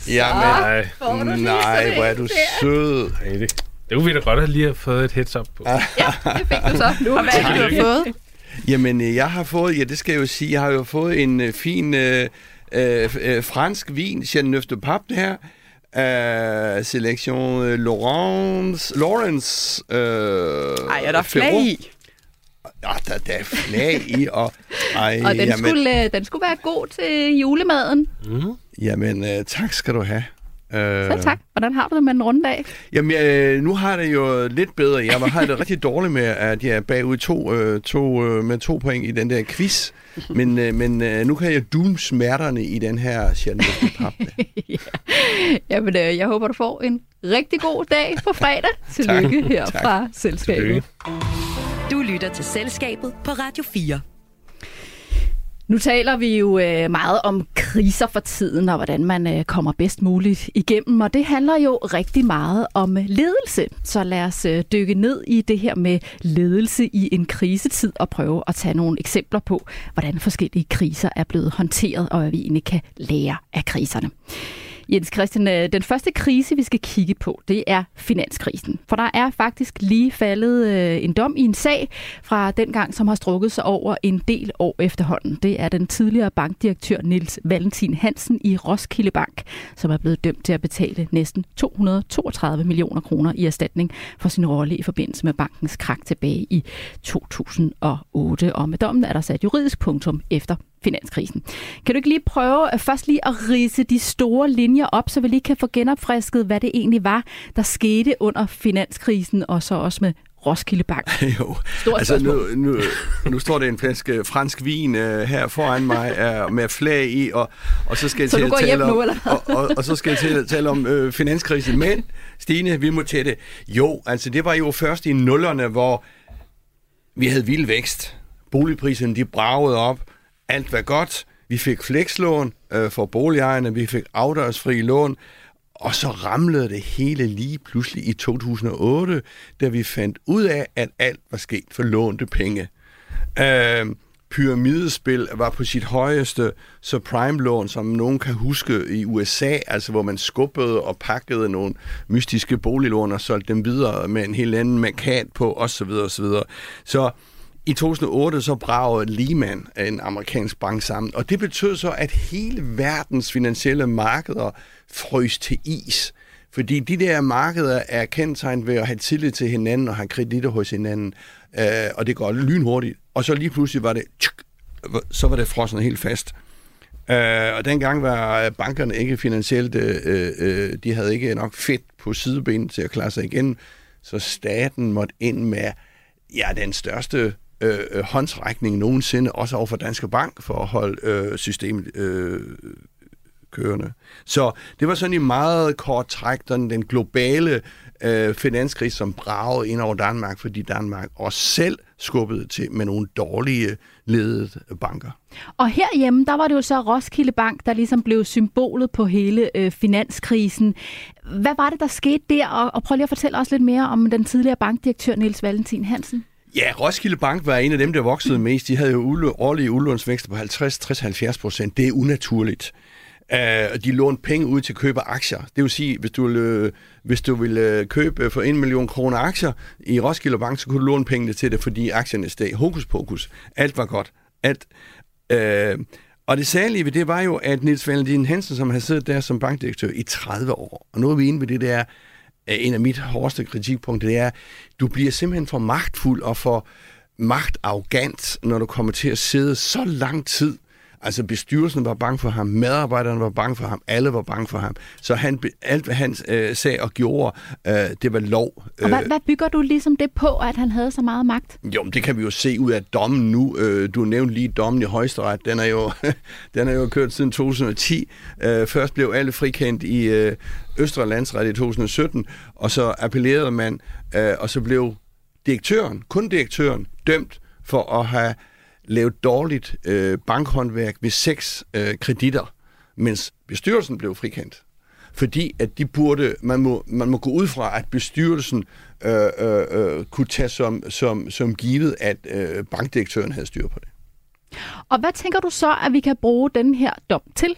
Jamen, nej, nej, hvor er du sød. Nej, det, det kunne vi da godt have lige have fået et heads up på. Ja, det fik du så. Nu, og hvad har du fået? Jamen, øh, jeg har fået, ja, det skal jeg jo sige, jeg har jo fået en uh, fin uh, uh, fransk vin, Chateauneuf de Pape, det her, uh, Selektion uh, Laurence, Lawrence uh, Ej, er der flag i? Ja, der, der er flag i, og... Ej, og den, jamen, skulle, den skulle være god til julemaden. Mm. Jamen, uh, tak skal du have. Øh, Selv tak. Hvordan har du det med en runddag? Jamen, øh, nu har det jo lidt bedre. Jeg har det rigtig dårligt med, at jeg er bagud to, øh, to, øh, med to point i den der quiz. Men, øh, men øh, nu kan jeg doom smerterne i den her pap. *laughs* ja. Jamen, øh, jeg håber, du får en rigtig god dag på fredag. Tillykke tak, her tak. fra Selskabet. Tillykke. Du lytter til Selskabet på Radio 4. Nu taler vi jo øh, meget om kriser for tiden, og hvordan man øh, kommer bedst muligt igennem, og det handler jo rigtig meget om ledelse. Så lad os øh, dykke ned i det her med ledelse i en krisetid og prøve at tage nogle eksempler på, hvordan forskellige kriser er blevet håndteret, og hvad vi egentlig kan lære af kriserne. Jens Christian, øh, den første krise, vi skal kigge på, det er finanskrisen. For der er faktisk lige faldet øh, en dom i en sag fra den gang, som har strukket sig over en del år efterhånden. Det er den tidligere bankdirektør Nils Valentin Hansen i Roskilde Bank, som er blevet dømt til at betale næsten 232 millioner kroner i erstatning for sin rolle i forbindelse med bankens krak tilbage i 2008. Og med dommen er der sat juridisk punktum efter finanskrisen. Kan du ikke lige prøve at først lige at rise de store linjer op, så vi lige kan få genopfrisket, hvad det egentlig var, der skete under finanskrisen, og så også med Roskilde Bank? *laughs* jo, Stort altså nu, spørgsmål. nu, nu står det en flaske fransk vin uh, her foran mig uh, med flag i, og, og så skal jeg Så til at tale om, nu, eller og, og, og så skal jeg til at tale om uh, finanskrisen. Men, Stine, vi må til det. Jo, altså det var jo først i nullerne, hvor vi havde vild vækst. Boligpriserne, de bragede op. Alt var godt. Vi fik flekslån øh, for boligejerne. Vi fik afdørsfri lån. Og så ramlede det hele lige pludselig i 2008, da vi fandt ud af, at alt var sket for lånte penge. Øh, pyramidespil var på sit højeste, så prime-lån, som nogen kan huske i USA, altså hvor man skubbede og pakkede nogle mystiske boliglån og solgte dem videre med en helt anden markat på, osv. osv. Så i 2008 så bragede Lehman, en amerikansk bank, sammen, og det betød så, at hele verdens finansielle markeder frøs til is. Fordi de der markeder er kendetegnet ved at have tillid til hinanden og have kreditter hos hinanden, øh, og det går lynhurtigt. Og så lige pludselig var det, tsk, så var det frosset helt fast. Øh, og dengang var bankerne ikke finansielt, øh, øh, de havde ikke nok fedt på sidebenen til at klare sig igen, så staten måtte ind med ja, den største øh, øh, håndsrækning nogensinde, også over for Danske Bank, for at holde øh, systemet øh, kørende. Så det var sådan i meget kort træk den, den globale øh, finanskrise, som bragede ind over Danmark, fordi Danmark også selv skubbede til med nogle dårlige ledede banker. Og herhjemme, der var det jo så Roskilde Bank, der ligesom blev symbolet på hele øh, finanskrisen. Hvad var det, der skete der? Og, og prøv lige at fortælle os lidt mere om den tidligere bankdirektør Niels Valentin Hansen. Ja, Roskilde Bank var en af dem, der voksede mest. De havde jo årlige udlånsvækster på 50-60-70 procent. Det er unaturligt. Uh, de lånte penge ud til at købe aktier. Det vil sige, hvis du ville, øh, hvis du ville øh, købe for 1 million kroner aktier i Roskilde Bank, så kunne du låne pengene til det, fordi aktierne steg. Hokus pokus. Alt var godt. Alt. Uh, og det særlige ved det var jo, at Nils Valentin Hansen, som har siddet der som bankdirektør i 30 år, og nu er vi inde ved det der, en af mit hårdeste kritikpunkter, det er, du bliver simpelthen for magtfuld og for magtarrogant, når du kommer til at sidde så lang tid Altså bestyrelsen var bange for ham, medarbejderne var bange for ham, alle var bange for ham. Så han, alt, hvad han øh, sagde og gjorde, øh, det var lov. Og hvad, hvad bygger du ligesom det på, at han havde så meget magt? Jo, men det kan vi jo se ud af dommen nu. Øh, du nævnte lige dommen i højesteret. Den er jo, *laughs* den er jo kørt siden 2010. Øh, først blev alle frikendt i øh, Østre Landsret i 2017, og så appellerede man, øh, og så blev direktøren, kun direktøren, dømt for at have lavet dårligt øh, bankhåndværk ved seks øh, kreditter, mens bestyrelsen blev frikendt. Fordi at de burde, man må, man må gå ud fra, at bestyrelsen øh, øh, øh, kunne tage som, som, som givet, at øh, bankdirektøren havde styr på det. Og hvad tænker du så, at vi kan bruge den her dom til?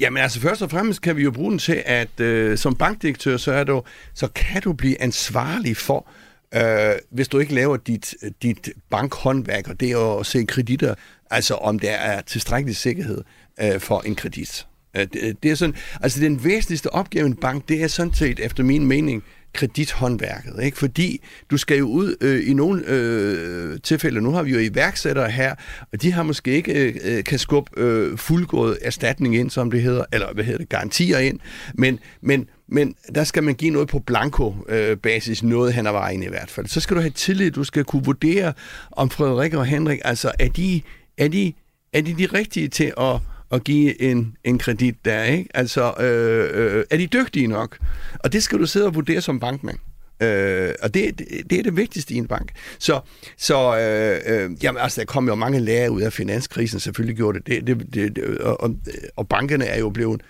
Jamen altså først og fremmest kan vi jo bruge den til, at øh, som bankdirektør, så, er du, så kan du blive ansvarlig for, øh, hvis du ikke laver dit, dit bankhåndværk, og det er at se kreditter, altså om der er tilstrækkelig sikkerhed øh, for en kredit. Det, øh, det er sådan, altså den væsentligste opgave i en bank, det er sådan set efter min mening kredithåndværket, ikke? Fordi du skal jo ud øh, i nogle øh, tilfælde, nu har vi jo iværksættere her, og de har måske ikke øh, øh kan skubbe øh, fuldgået erstatning ind, som det hedder, eller hvad hedder det, garantier ind, men, men men der skal man give noget på blanko-basis, øh, noget han er vejen i hvert fald. Så skal du have tillid, du skal kunne vurdere, om Frederik og Henrik, altså er de, er de, er de de rigtige til at, at give en, en kredit der, ikke? Altså, øh, øh, er de dygtige nok? Og det skal du sidde og vurdere som bankmand. Øh, og det, det, det er det vigtigste i en bank. Så, så øh, øh, jamen, altså, der kom jo mange lærer ud af finanskrisen, selvfølgelig gjorde det. det, det, det, det og, og bankerne er jo blevet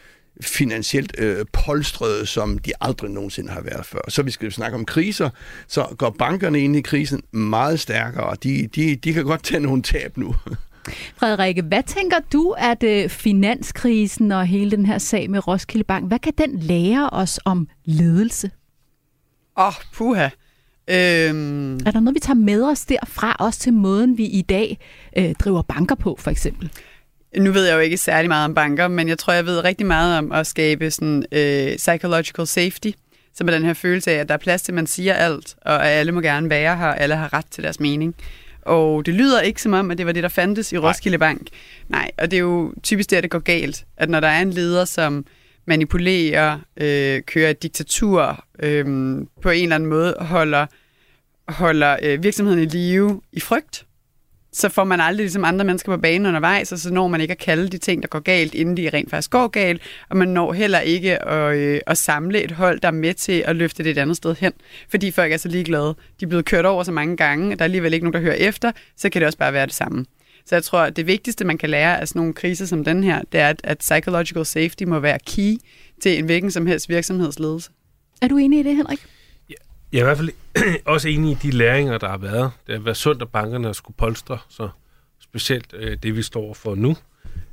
finansielt øh, polstrede, som de aldrig nogensinde har været før. Så vi skal snakke om kriser, så går bankerne ind i krisen meget stærkere, og de, de, de kan godt tage nogle tab nu. *laughs* Frederikke, hvad tænker du, at øh, finanskrisen og hele den her sag med Roskilde Bank, hvad kan den lære os om ledelse? Åh, oh, puha. Øhm, Er der noget, vi tager med os derfra, også til måden, vi i dag øh, driver banker på, for eksempel? nu ved jeg jo ikke særlig meget om banker, men jeg tror, jeg ved rigtig meget om at skabe sådan øh, psychological safety, som er den her følelse af, at der er plads til, at man siger alt, og at alle må gerne være her, og alle har ret til deres mening. Og det lyder ikke som om, at det var det, der fandtes i Roskilde Bank. Nej, og det er jo typisk der, det går galt. At når der er en leder, som manipulerer, øh, kører et diktatur, øh, på en eller anden måde holder, holder øh, virksomheden i live i frygt, så får man aldrig ligesom andre mennesker på banen undervejs, og så når man ikke at kalde de ting, der går galt, inden de rent faktisk går galt, og man når heller ikke at, øh, at samle et hold, der er med til at løfte det et andet sted hen, fordi folk er så ligeglade. De er blevet kørt over så mange gange, der er alligevel ikke nogen, der hører efter, så kan det også bare være det samme. Så jeg tror, at det vigtigste, man kan lære af sådan nogle kriser som den her, det er, at, at psychological safety må være key til en hvilken som helst virksomhedsledelse. Er du enig i det, Henrik? Jeg er i hvert fald *clears throat* også enig i de læringer, der har været. Det har været sundt, at bankerne skulle polstre, så specielt øh, det, vi står for nu.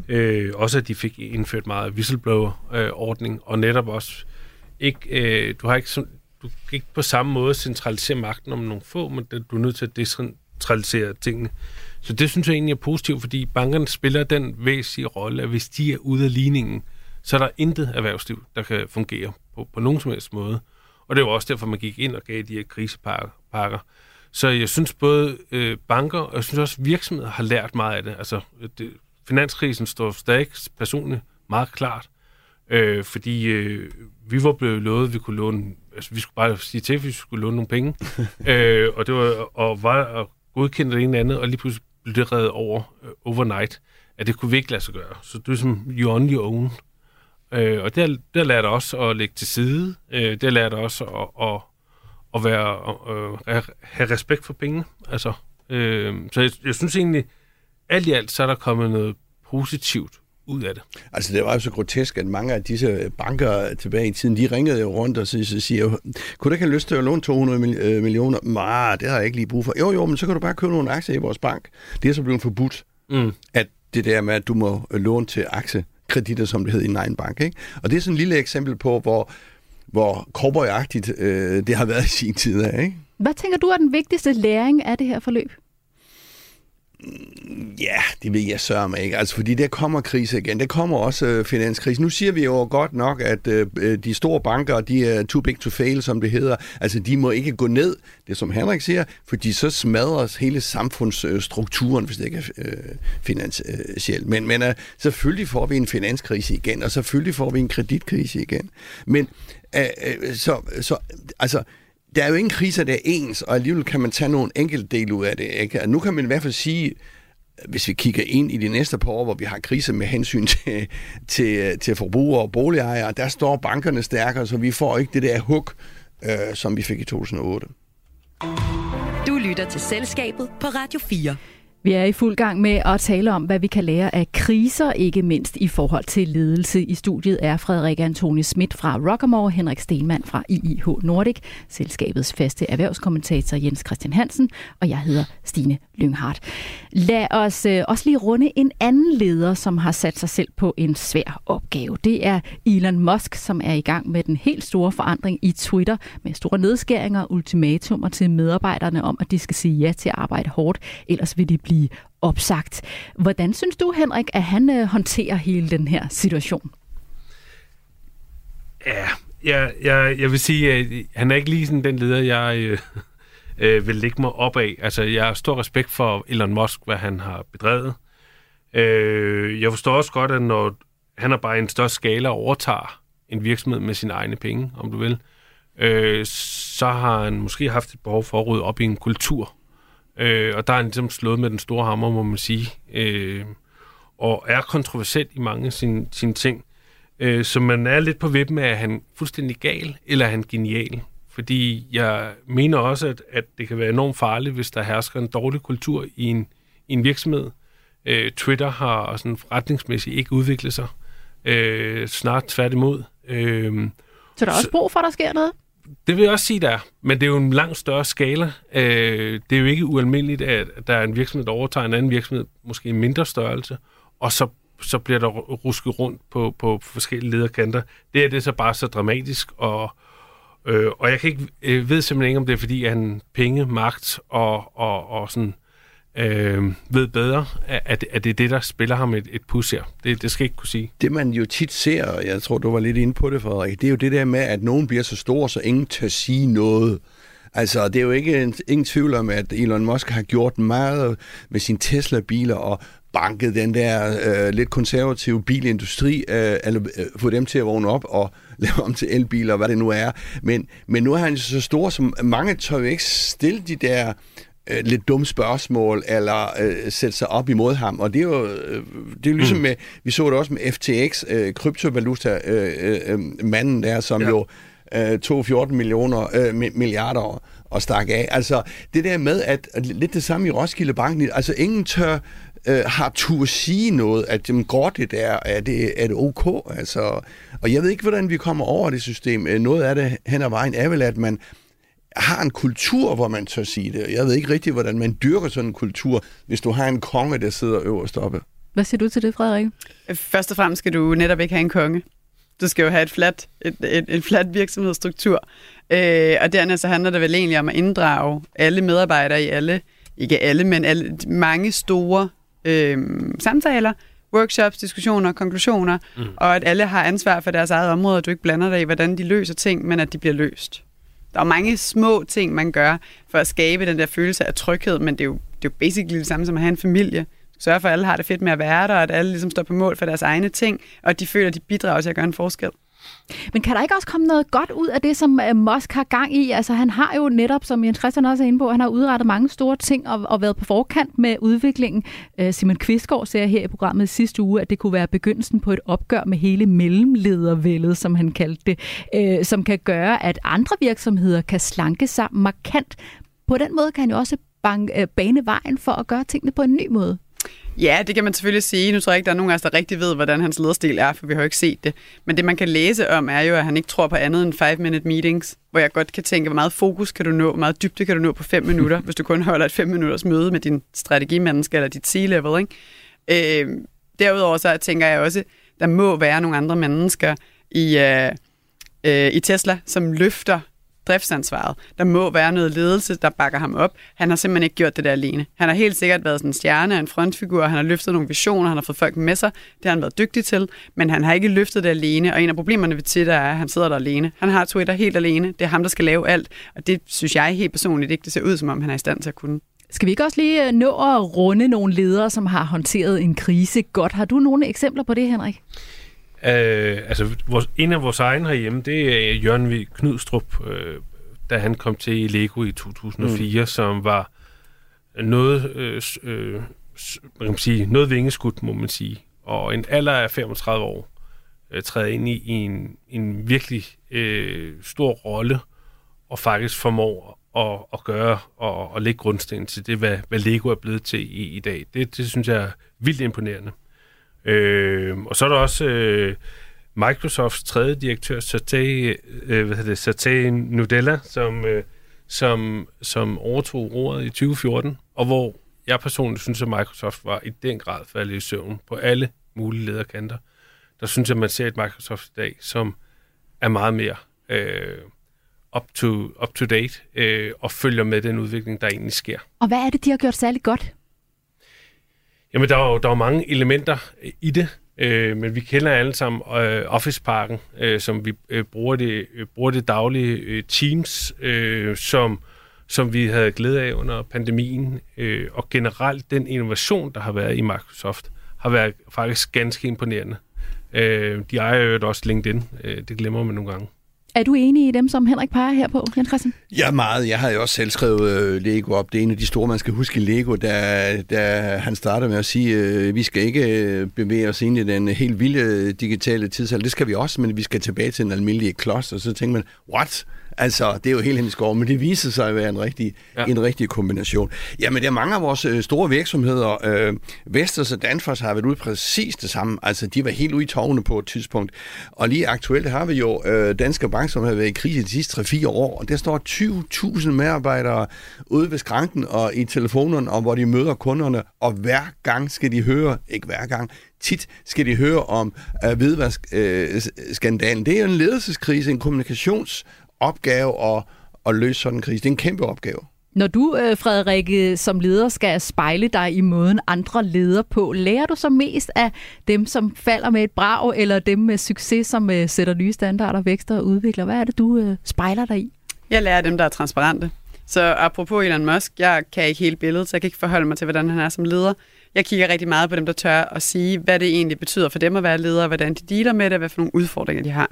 Øh, også at de fik indført meget whistleblower-ordning, og netop også ikke, øh, du har ikke, du kan ikke på samme måde centralisere magten om nogle få, men du er nødt til at decentralisere tingene. Så det synes jeg egentlig er positivt, fordi bankerne spiller den væsentlige rolle, at hvis de er ude af ligningen, så er der intet erhvervsliv, der kan fungere på, på nogen som helst måde. Og det var også derfor, man gik ind og gav de her krisepakker. Så jeg synes både øh, banker og jeg synes også virksomheder har lært meget af det. Altså, det, finanskrisen står stadig personligt meget klart, øh, fordi øh, vi var blevet lovet, at vi kunne låne, altså vi skulle bare sige til, at vi skulle låne nogle penge, *laughs* øh, og det var, og var og godkendt det ene eller andet, og lige pludselig blev det reddet over øh, overnight, at det kunne vi ikke lade sig gøre. Så det er som you on your own. Øh, og det har, det har lært os at lægge til side. Øh, det har lært os at, at, at være, øh, have respekt for penge. Altså, øh, så jeg, jeg synes egentlig, alt i alt, så er der kommet noget positivt ud af det. Altså, det var jo så grotesk, at mange af disse banker tilbage i tiden, de ringede jo rundt og så, så siger, kunne du ikke have lyst til at låne 200 øh, millioner? Nej, det har jeg ikke lige brug for. Jo, jo, men så kan du bare købe nogle aktier i vores bank. Det er så blevet forbudt, mm. at det der med, at du må låne til aktie kreditter, som det hed i en egen bank. Ikke? Og det er sådan et lille eksempel på, hvor, hvor cowboyagtigt øh, det har været i sin tid. Af, ikke? Hvad tænker du er den vigtigste læring af det her forløb? Ja, det ved jeg sørge mig ikke. Altså, fordi der kommer krise igen. Der kommer også øh, finanskrise. Nu siger vi jo godt nok, at øh, øh, de store banker, de er too big to fail, som det hedder. Altså, de må ikke gå ned, det som Henrik siger, fordi så smadres hele samfundsstrukturen, hvis det ikke er øh, finansielt. Men, men øh, selvfølgelig får vi en finanskrise igen, og selvfølgelig får vi en kreditkrise igen. Men øh, øh, så, så, altså, der er jo ingen kriser, der er ens, og alligevel kan man tage nogle enkelte del ud af det. Ikke? Og nu kan man i hvert fald sige, hvis vi kigger ind i de næste par år, hvor vi har kriser med hensyn til, til, til forbrugere og boligejere, der står bankerne stærkere, så vi får ikke det der hug, øh, som vi fik i 2008. Du lytter til Selskabet på Radio 4. Vi er i fuld gang med at tale om, hvad vi kan lære af kriser, ikke mindst i forhold til ledelse. I studiet er Frederik Antoni Schmidt fra Rockamore, Henrik Stenmann fra IIH Nordic, selskabets faste erhvervskommentator Jens Christian Hansen, og jeg hedder Stine Lynghardt. Lad os øh, også lige runde en anden leder, som har sat sig selv på en svær opgave. Det er Elon Musk, som er i gang med den helt store forandring i Twitter, med store nedskæringer og ultimatumer til medarbejderne om, at de skal sige ja til at arbejde hårdt, ellers vil de blive blive opsagt. Hvordan synes du, Henrik, at han øh, håndterer hele den her situation? Ja, jeg, jeg, jeg vil sige, at han er ikke lige sådan den leder, jeg øh, øh, vil lægge mig op af. Altså, jeg har stor respekt for Elon Musk, hvad han har bedrevet. Øh, jeg forstår også godt, at når han er bare i en større skala overtager en virksomhed med sine egne penge, om du vil, øh, så har han måske haft et behov for at rydde op i en kultur, Øh, og der er han ligesom slået med den store hammer, må man sige. Øh, og er kontroversielt i mange af sine, sine ting. Øh, så man er lidt på vippen af, er han fuldstændig gal, eller er han genial? Fordi jeg mener også, at, at det kan være enormt farligt, hvis der hersker en dårlig kultur i en, i en virksomhed. Øh, Twitter har sådan forretningsmæssigt ikke udviklet sig. Øh, snart tværtimod. Øh, så der er også brug for, at der sker noget? Det vil jeg også sige, der er. Men det er jo en langt større skala. Øh, det er jo ikke ualmindeligt, at der er en virksomhed, der overtager en anden virksomhed, måske en mindre størrelse, og så, så bliver der rusket rundt på, på forskellige lederkanter. Det er det så bare så dramatisk, og, øh, og jeg kan ikke, øh, ved simpelthen ikke, om det er, fordi han penge, magt og, og, og sådan øh, ved bedre, at, at det er det, der spiller ham et, et pus her. Det, det skal jeg ikke kunne sige. Det man jo tit ser, og jeg tror, du var lidt inde på det, Frederik, det er jo det der med, at nogen bliver så stor, så ingen tør sige noget. Altså, det er jo ikke en, ingen tvivl om, at Elon Musk har gjort meget med sine Tesla-biler og banket den der øh, lidt konservative bilindustri, øh, eller øh, få dem til at vågne op og *laughs* lave om til elbiler, hvad det nu er. Men, men nu er han så stor, som mange tør jo ikke stille de der øh, lidt dumme spørgsmål, eller øh, sætte sig op imod ham. Og det er jo, øh, det er jo ligesom mm. med, vi så det også med FTX, øh, kryptovaluta, øh, øh, manden der, som ja. jo øh, tog 14 millioner, øh, milliarder og stak af. Altså, det der med, at lidt det samme i Roskilde Banken, altså ingen tør øh, har tur sige noget, at jamen, går det der, er det, er det ok? Altså, og jeg ved ikke, hvordan vi kommer over det system. Øh, noget af det hen ad vejen er vel, at man har en kultur, hvor man tør sige det. Jeg ved ikke rigtig, hvordan man dyrker sådan en kultur, hvis du har en konge, der sidder øverst oppe. Hvad siger du til det, Frederik? Først og fremmest skal du netop ikke have en konge. Du skal jo have et flat, et, et, et flat virksomhedsstruktur. Øh, og dernæst så handler det vel egentlig om at inddrage alle medarbejdere i alle, ikke alle, men alle, mange store øh, samtaler, workshops, diskussioner, konklusioner, mm. og at alle har ansvar for deres eget område, og du ikke blander dig i, hvordan de løser ting, men at de bliver løst. Der er mange små ting, man gør for at skabe den der følelse af tryghed, men det er jo, det er jo basically det samme som at have en familie. Sørge for, at alle har det fedt med at være der, og at alle ligesom står på mål for deres egne ting, og at de føler, at de bidrager til at gøre en forskel. Men kan der ikke også komme noget godt ud af det, som øh, Musk har gang i? Altså han har jo netop, som Jens Christian også er inde på, han har udrettet mange store ting og, og været på forkant med udviklingen. Øh, Simon Kvistgaard ser her i programmet sidste uge, at det kunne være begyndelsen på et opgør med hele mellemledervældet, som han kaldte det, øh, som kan gøre, at andre virksomheder kan slanke sig markant. På den måde kan han jo også banke, øh, bane vejen for at gøre tingene på en ny måde. Ja, det kan man selvfølgelig sige. Nu tror jeg ikke, der er nogen af os, der rigtig ved, hvordan hans lederstil er, for vi har jo ikke set det. Men det, man kan læse om, er jo, at han ikke tror på andet end 5-minute meetings, hvor jeg godt kan tænke, hvor meget fokus kan du nå, hvor meget dybde kan du nå på 5 minutter, hvis du kun holder et 5 minutters møde med din strategimenneske eller dit C-level. Ikke? Øh, derudover så tænker jeg også, der må være nogle andre mennesker i, øh, øh, i Tesla, som løfter driftsansvaret. Der må være noget ledelse, der bakker ham op. Han har simpelthen ikke gjort det der alene. Han har helt sikkert været sådan en stjerne, en frontfigur, han har løftet nogle visioner, han har fået folk med sig. Det har han været dygtig til, men han har ikke løftet det alene. Og en af problemerne ved Twitter er, at han sidder der alene. Han har Twitter helt alene. Det er ham, der skal lave alt. Og det synes jeg helt personligt ikke, det ser ud som om, han er i stand til at kunne. Skal vi ikke også lige øh, nå at runde nogle ledere, som har håndteret en krise godt? Har du nogle eksempler på det, Henrik? Øh, altså, vores, en af vores egne herhjemme, det er Jørgen V. Knudstrup, øh, da han kom til i Lego i 2004, mm. som var noget, øh, øh, man kan sige, noget vingeskudt, må man sige. Og en alder af 35 år øh, træder ind i, i en, en virkelig øh, stor rolle, og faktisk formår at, at gøre og, og lægge grundstenen til det, hvad, hvad Lego er blevet til i, i dag. Det, det synes jeg er vildt imponerende. Øh, og så er der også øh, Microsofts tredje direktør, Satay, øh, hvad det, Satya som, øh, som, som overtog roret i 2014, og hvor jeg personligt synes, at Microsoft var i den grad faldet i søvn på alle mulige lederkanter. Der synes jeg, at man ser et Microsoft i dag, som er meget mere øh, up, to, up to date øh, og følger med den udvikling, der egentlig sker. Og hvad er det, de har gjort særlig godt? Jamen, der er jo der var mange elementer øh, i det, øh, men vi kender alle sammen øh, Office Parken, øh, som vi øh, bruger, det, øh, bruger det daglige øh, Teams, øh, som, som vi havde glæde af under pandemien, øh, og generelt den innovation, der har været i Microsoft, har været faktisk ganske imponerende. Øh, de ejer jo også LinkedIn, øh, det glemmer man nogle gange. Er du enig i dem, som Henrik peger her på, Jens Christian? Ja, meget. Jeg har jo også selv skrevet øh, Lego op. Det er en af de store, man skal huske i Lego, da, da han startede med at sige, uh, vi skal ikke øh, bevæge os ind i den helt vilde digitale tidsalder. Det skal vi også, men vi skal tilbage til den almindelige klods. Og så tænker man, what? Altså, det er jo helt hendes skov, men det viser sig at være en rigtig, ja. en rigtig kombination. Jamen, der er mange af vores øh, store virksomheder. Øh, Vestas og Danfoss har været ude præcis det samme. Altså, de var helt ude i tårne på et tidspunkt. Og lige aktuelt har vi jo øh, Danske Bank som har været i krise de sidste 3-4 år, og der står 20.000 medarbejdere ude ved skranken og i telefonerne, og hvor de møder kunderne, og hver gang skal de høre, ikke hver gang, tit skal de høre om uh, hvidvaskskandalen. Uh, det er jo en ledelseskrise, en kommunikationsopgave at, at løse sådan en krise. Det er en kæmpe opgave. Når du, øh, Frederik, som leder skal spejle dig i måden andre leder på, lærer du så mest af dem, som falder med et brag, eller dem med succes, som øh, sætter nye standarder, vækster og udvikler? Hvad er det, du øh, spejler dig i? Jeg lærer dem, der er transparente. Så apropos Elon Musk, jeg kan ikke hele billedet, så jeg kan ikke forholde mig til, hvordan han er som leder. Jeg kigger rigtig meget på dem, der tør at sige, hvad det egentlig betyder for dem at være leder, hvordan de dealer med det, hvad for nogle udfordringer de har.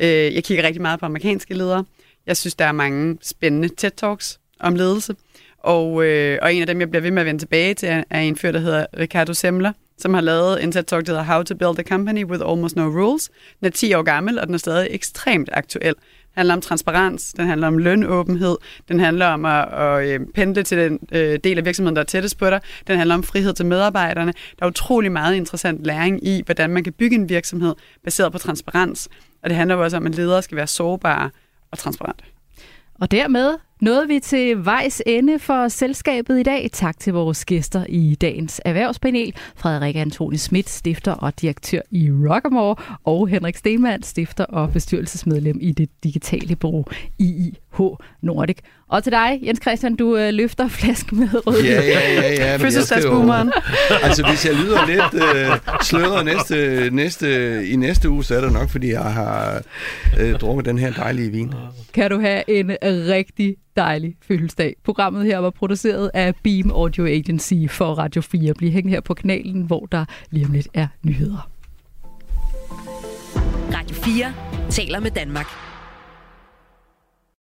Øh, Jeg kigger rigtig meget på amerikanske ledere. Jeg synes, der er mange spændende TED-talks om ledelse. Og, øh, og en af dem, jeg bliver ved med at vende tilbage til, er en fyr, der hedder Ricardo Semler, som har lavet en TED Talk, der hedder How to Build a Company with Almost No Rules. Den er 10 år gammel, og den er stadig ekstremt aktuel. Den handler om transparens, den handler om lønåbenhed, den handler om at, at øh, pendle til den øh, del af virksomheden, der er tættest på dig, den handler om frihed til medarbejderne. Der er utrolig meget interessant læring i, hvordan man kan bygge en virksomhed baseret på transparens. Og det handler også om, at ledere skal være sårbare og transparente. Og dermed nåede vi til vejs ende for selskabet i dag. Tak til vores gæster i dagens erhvervspanel. Frederik Antoni Schmidt, stifter og direktør i Rockamore, og Henrik Stenmann, stifter og bestyrelsesmedlem i det digitale bureau IIH Nordic. Og til dig, Jens Christian, du øh, løfter flasken med rød. Ja, ja, ja. ja Fødselsdagsboomeren. *laughs* altså, hvis jeg lyder lidt øh, sløret næste, næste, i næste uge, så er det nok, fordi jeg har øh, drukket den her dejlige vin. Kan du have en rigtig dejlig fødselsdag. Programmet her var produceret af Beam Audio Agency for Radio 4. Bliv hængende her på kanalen, hvor der lige om lidt er nyheder. Radio 4 taler med Danmark.